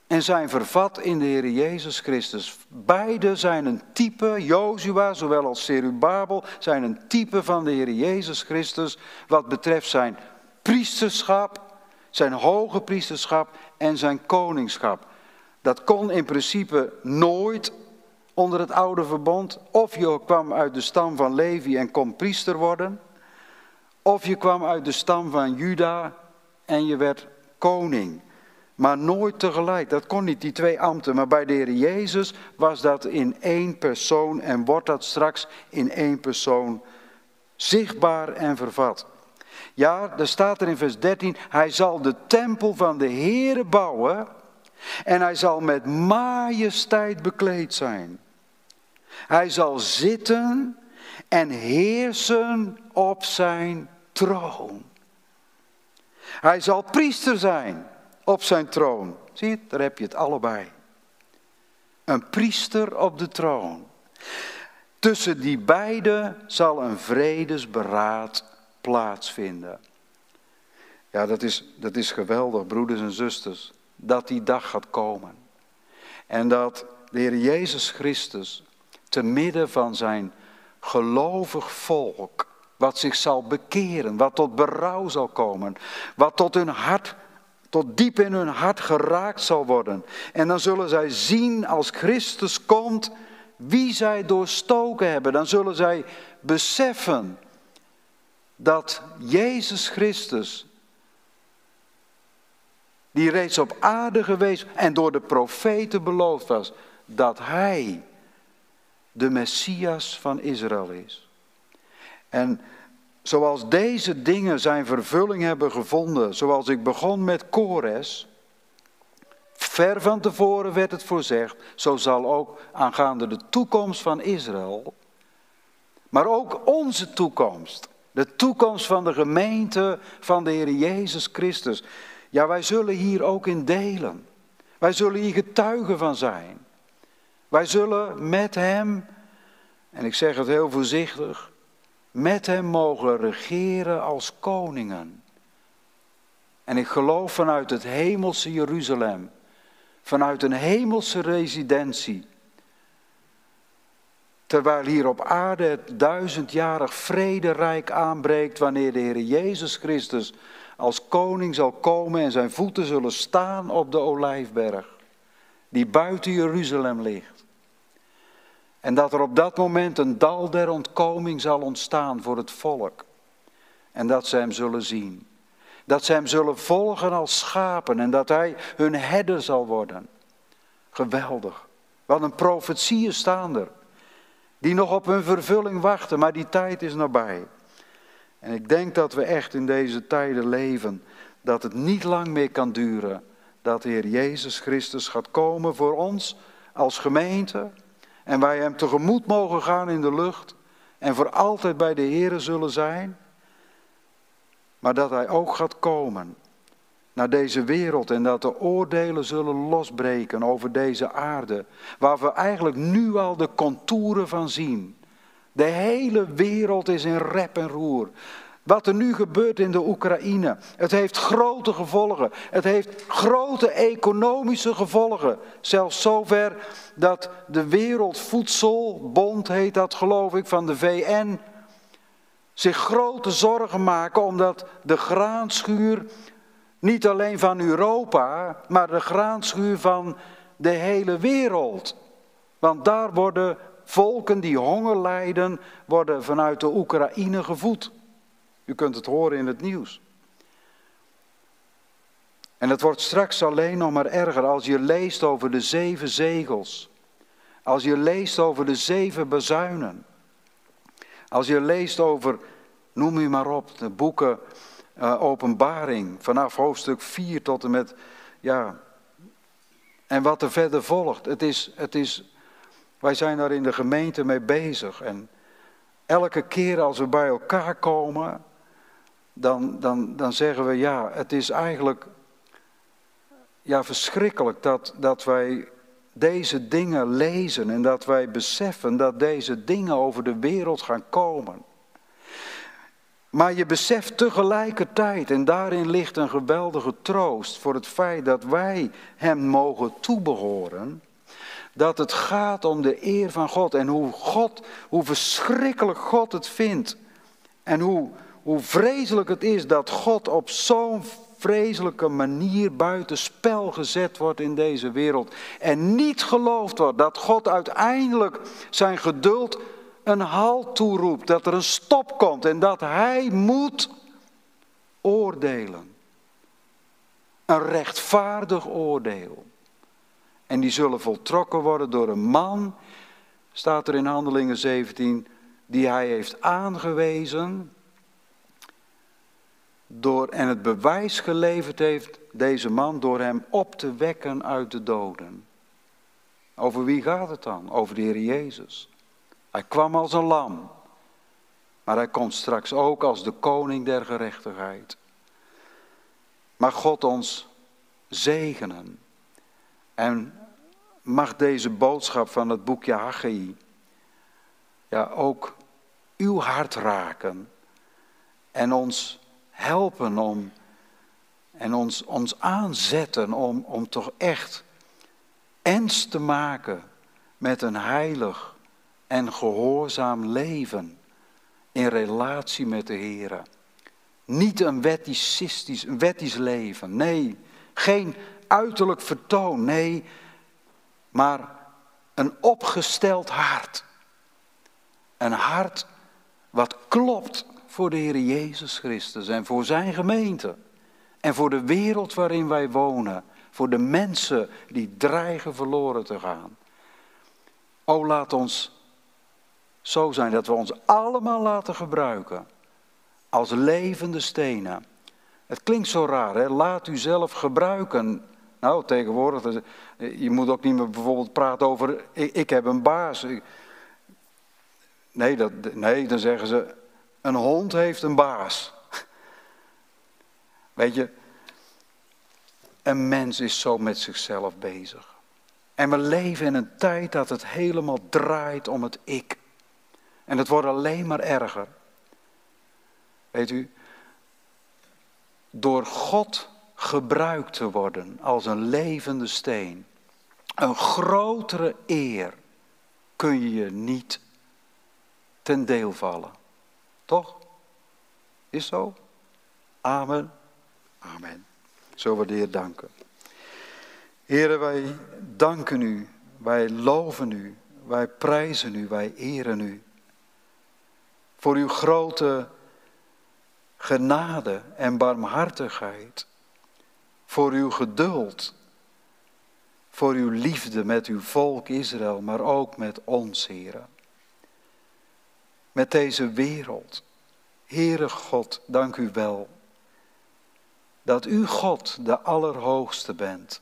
En zijn vervat in de Heer Jezus Christus. Beide zijn een type, Jozua zowel als Serubabel, zijn een type van de Heer Jezus Christus. Wat betreft zijn priesterschap, zijn hoge priesterschap en zijn koningschap. Dat kon in principe nooit onder het oude verbond. Of je kwam uit de stam van Levi en kon priester worden. Of je kwam uit de stam van Juda en je werd koning. Maar nooit tegelijk. Dat kon niet, die twee ambten. Maar bij de Heer Jezus was dat in één persoon en wordt dat straks in één persoon zichtbaar en vervat. Ja, er staat er in vers 13, hij zal de tempel van de Heere bouwen en hij zal met majesteit bekleed zijn. Hij zal zitten en heersen op zijn troon. Hij zal priester zijn op zijn troon. Zie je, daar heb je het allebei. Een priester op de troon. Tussen die beiden zal een vredesberaad plaatsvinden. Ja, dat is, dat is geweldig, broeders en zusters, dat die dag gaat komen. En dat de Heer Jezus Christus te midden van zijn gelovig volk, wat zich zal bekeren, wat tot berouw zal komen, wat tot hun hart, tot diep in hun hart geraakt zal worden. En dan zullen zij zien als Christus komt wie zij doorstoken hebben. Dan zullen zij beseffen dat Jezus Christus, die reeds op aarde geweest en door de profeten beloofd was, dat Hij de Messias van Israël is. En zoals deze dingen zijn vervulling hebben gevonden, zoals ik begon met Kores, ver van tevoren werd het voorzegd, zo zal ook aangaande de toekomst van Israël, maar ook onze toekomst, de toekomst van de gemeente van de Heer Jezus Christus. Ja, wij zullen hier ook in delen. Wij zullen hier getuigen van zijn. Wij zullen met Hem, en ik zeg het heel voorzichtig, met Hem mogen regeren als koningen. En ik geloof vanuit het hemelse Jeruzalem, vanuit een hemelse residentie, Terwijl hier op aarde het duizendjarig vrederijk aanbreekt wanneer de Heer Jezus Christus als koning zal komen en zijn voeten zullen staan op de olijfberg, die buiten Jeruzalem ligt. En dat er op dat moment een dal der ontkoming zal ontstaan voor het volk. En dat ze hem zullen zien. Dat ze hem zullen volgen als schapen en dat hij hun herder zal worden. Geweldig. Wat een profetieën staan er die nog op hun vervulling wachten, maar die tijd is nabij. En ik denk dat we echt in deze tijden leven, dat het niet lang meer kan duren dat de Heer Jezus Christus gaat komen voor ons als gemeente en wij Hem tegemoet mogen gaan in de lucht en voor altijd bij de Heer zullen zijn, maar dat Hij ook gaat komen naar deze wereld en dat de oordelen zullen losbreken over deze aarde, waar we eigenlijk nu al de contouren van zien. De hele wereld is in rep en roer. Wat er nu gebeurt in de Oekraïne, het heeft grote gevolgen. Het heeft grote economische gevolgen. Zelfs zover dat de Wereldvoedselbond, heet dat geloof ik, van de VN, zich grote zorgen maken omdat de graanschuur niet alleen van Europa, maar de graanschuur van de hele wereld. Want daar worden volken die honger lijden, worden vanuit de Oekraïne gevoed. U kunt het horen in het nieuws. En het wordt straks alleen nog maar erger als je leest over de zeven zegels. Als je leest over de zeven bezuinen. Als je leest over, noem u maar op, de boeken uh, Openbaring, vanaf hoofdstuk 4 tot en met, ja, en wat er verder volgt. Het is, het is, wij zijn daar in de gemeente mee bezig. En elke keer als we bij elkaar komen, dan, dan, dan zeggen we ja, het is eigenlijk ja, verschrikkelijk dat, dat wij deze dingen lezen en dat wij beseffen dat deze dingen over de wereld gaan komen. Maar je beseft tegelijkertijd, en daarin ligt een geweldige troost voor het feit dat wij Hem mogen toebehoren, dat het gaat om de eer van God en hoe God, hoe verschrikkelijk God het vindt en hoe, hoe vreselijk het is dat God op zo'n vreselijke manier buiten spel gezet wordt in deze wereld. En niet geloofd wordt dat God uiteindelijk zijn geduld een halt toeroept, dat er een stop komt en dat hij moet oordelen. Een rechtvaardig oordeel. En die zullen voltrokken worden door een man, staat er in Handelingen 17, die hij heeft aangewezen door, en het bewijs geleverd heeft, deze man, door hem op te wekken uit de doden. Over wie gaat het dan? Over de Heer Jezus. Hij kwam als een lam, maar hij komt straks ook als de koning der gerechtigheid. Mag God ons zegenen en mag deze boodschap van het boekje Haggai ja, ook uw hart raken en ons helpen om en ons, ons aanzetten om, om toch echt ens te maken met een heilig en gehoorzaam leven in relatie met de Heer. Niet een wettisch, een wettisch leven, nee. Geen uiterlijk vertoon, nee. Maar een opgesteld hart. Een hart wat klopt voor de Heer Jezus Christus en voor zijn gemeente. En voor de wereld waarin wij wonen. Voor de mensen die dreigen verloren te gaan. O, laat ons zo zijn dat we ons allemaal laten gebruiken als levende stenen. Het klinkt zo raar, hè? laat u zelf gebruiken. Nou, tegenwoordig, je moet ook niet meer bijvoorbeeld praten over, ik, ik heb een baas. Nee, dat, nee, dan zeggen ze, een hond heeft een baas. Weet je, een mens is zo met zichzelf bezig. En we leven in een tijd dat het helemaal draait om het ik. En het wordt alleen maar erger. Weet u, door God gebruikt te worden als een levende steen, een grotere eer kun je je niet ten deel vallen. Toch? Is zo? Amen. Amen. Zullen we de Heer danken. Heren, wij danken u, wij loven u, wij prijzen u, wij eren u voor uw grote genade en barmhartigheid, voor uw geduld, voor uw liefde met uw volk Israël, maar ook met ons, Heren. Met deze wereld. Heere God, dank u wel dat u God de Allerhoogste bent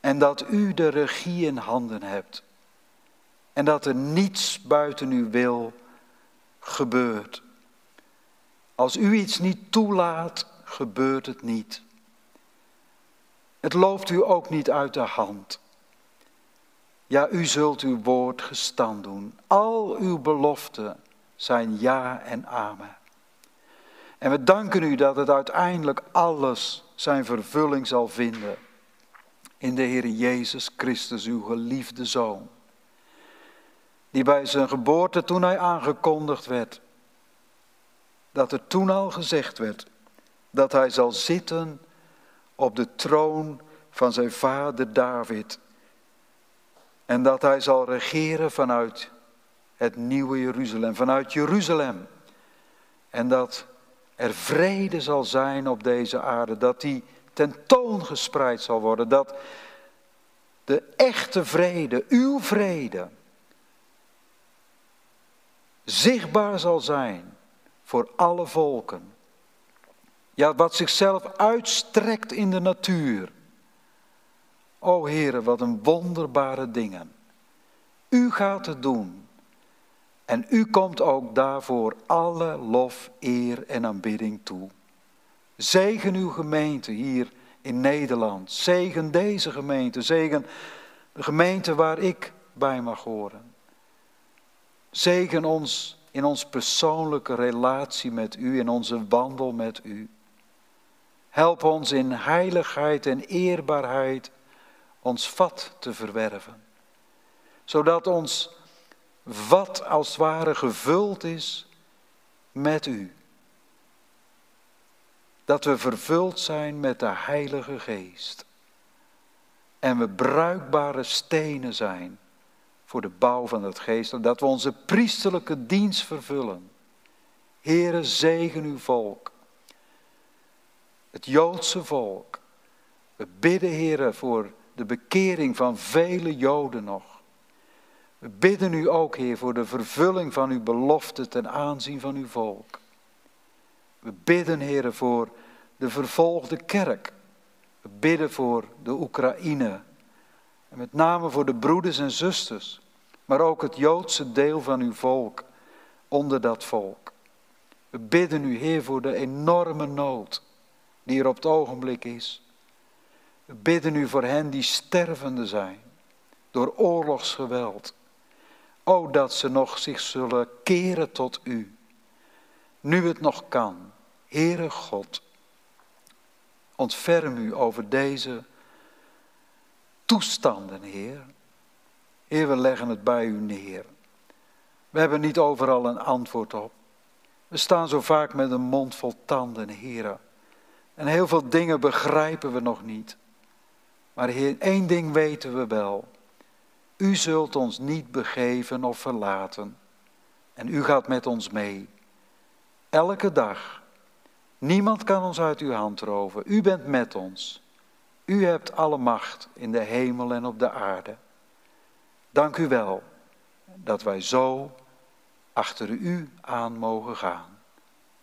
en dat u de regie in handen hebt en dat er niets buiten uw wil gebeurt. Als u iets niet toelaat, gebeurt het niet. Het loopt u ook niet uit de hand. Ja, u zult uw woord gestand doen. Al uw beloften zijn ja en amen. En we danken u dat het uiteindelijk alles zijn vervulling zal vinden in de Heer Jezus Christus, uw geliefde Zoon. Die bij zijn geboorte, toen hij aangekondigd werd, dat er toen al gezegd werd dat hij zal zitten op de troon van zijn vader David. En dat hij zal regeren vanuit het nieuwe Jeruzalem, vanuit Jeruzalem. En dat er vrede zal zijn op deze aarde, dat die tentoongespreid zal worden, dat de echte vrede, uw vrede, zichtbaar zal zijn voor alle volken. Ja, wat zichzelf uitstrekt in de natuur. O Heere, wat een wonderbare dingen. U gaat het doen. En u komt ook daarvoor alle lof, eer en aanbidding toe. Zegen uw gemeente hier in Nederland. Zegen deze gemeente. Zegen de gemeente waar ik bij mag horen. Zegen ons in onze persoonlijke relatie met u, in onze wandel met u. Help ons in heiligheid en eerbaarheid ons vat te verwerven. Zodat ons vat als het ware gevuld is met u. Dat we vervuld zijn met de Heilige Geest. En we bruikbare stenen zijn voor de bouw van het geest. Dat we onze priesterlijke dienst vervullen. Heere, zegen uw volk het Joodse volk. We bidden, heren, voor de bekering van vele Joden nog. We bidden u ook, Heer, voor de vervulling van uw belofte ten aanzien van uw volk. We bidden, Heer, voor de vervolgde kerk. We bidden voor de Oekraïne. En met name voor de broeders en zusters, maar ook het Joodse deel van uw volk, onder dat volk. We bidden u, Heer, voor de enorme nood die er op het ogenblik is. We bidden u voor hen die stervende zijn door oorlogsgeweld. O, dat ze nog zich zullen keren tot u. Nu het nog kan. Heere God, ontferm u over deze toestanden, Heer. Heer, we leggen het bij u neer. We hebben niet overal een antwoord op. We staan zo vaak met een mond vol tanden, Heer. En heel veel dingen begrijpen we nog niet. Maar Heer, één ding weten we wel. U zult ons niet begeven of verlaten. En u gaat met ons mee. Elke dag. Niemand kan ons uit uw hand roven. U bent met ons. U hebt alle macht in de hemel en op de aarde. Dank u wel dat wij zo achter u aan mogen gaan.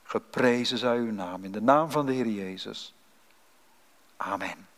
Geprezen zij uw naam. In de naam van de Heer Jezus. Amen.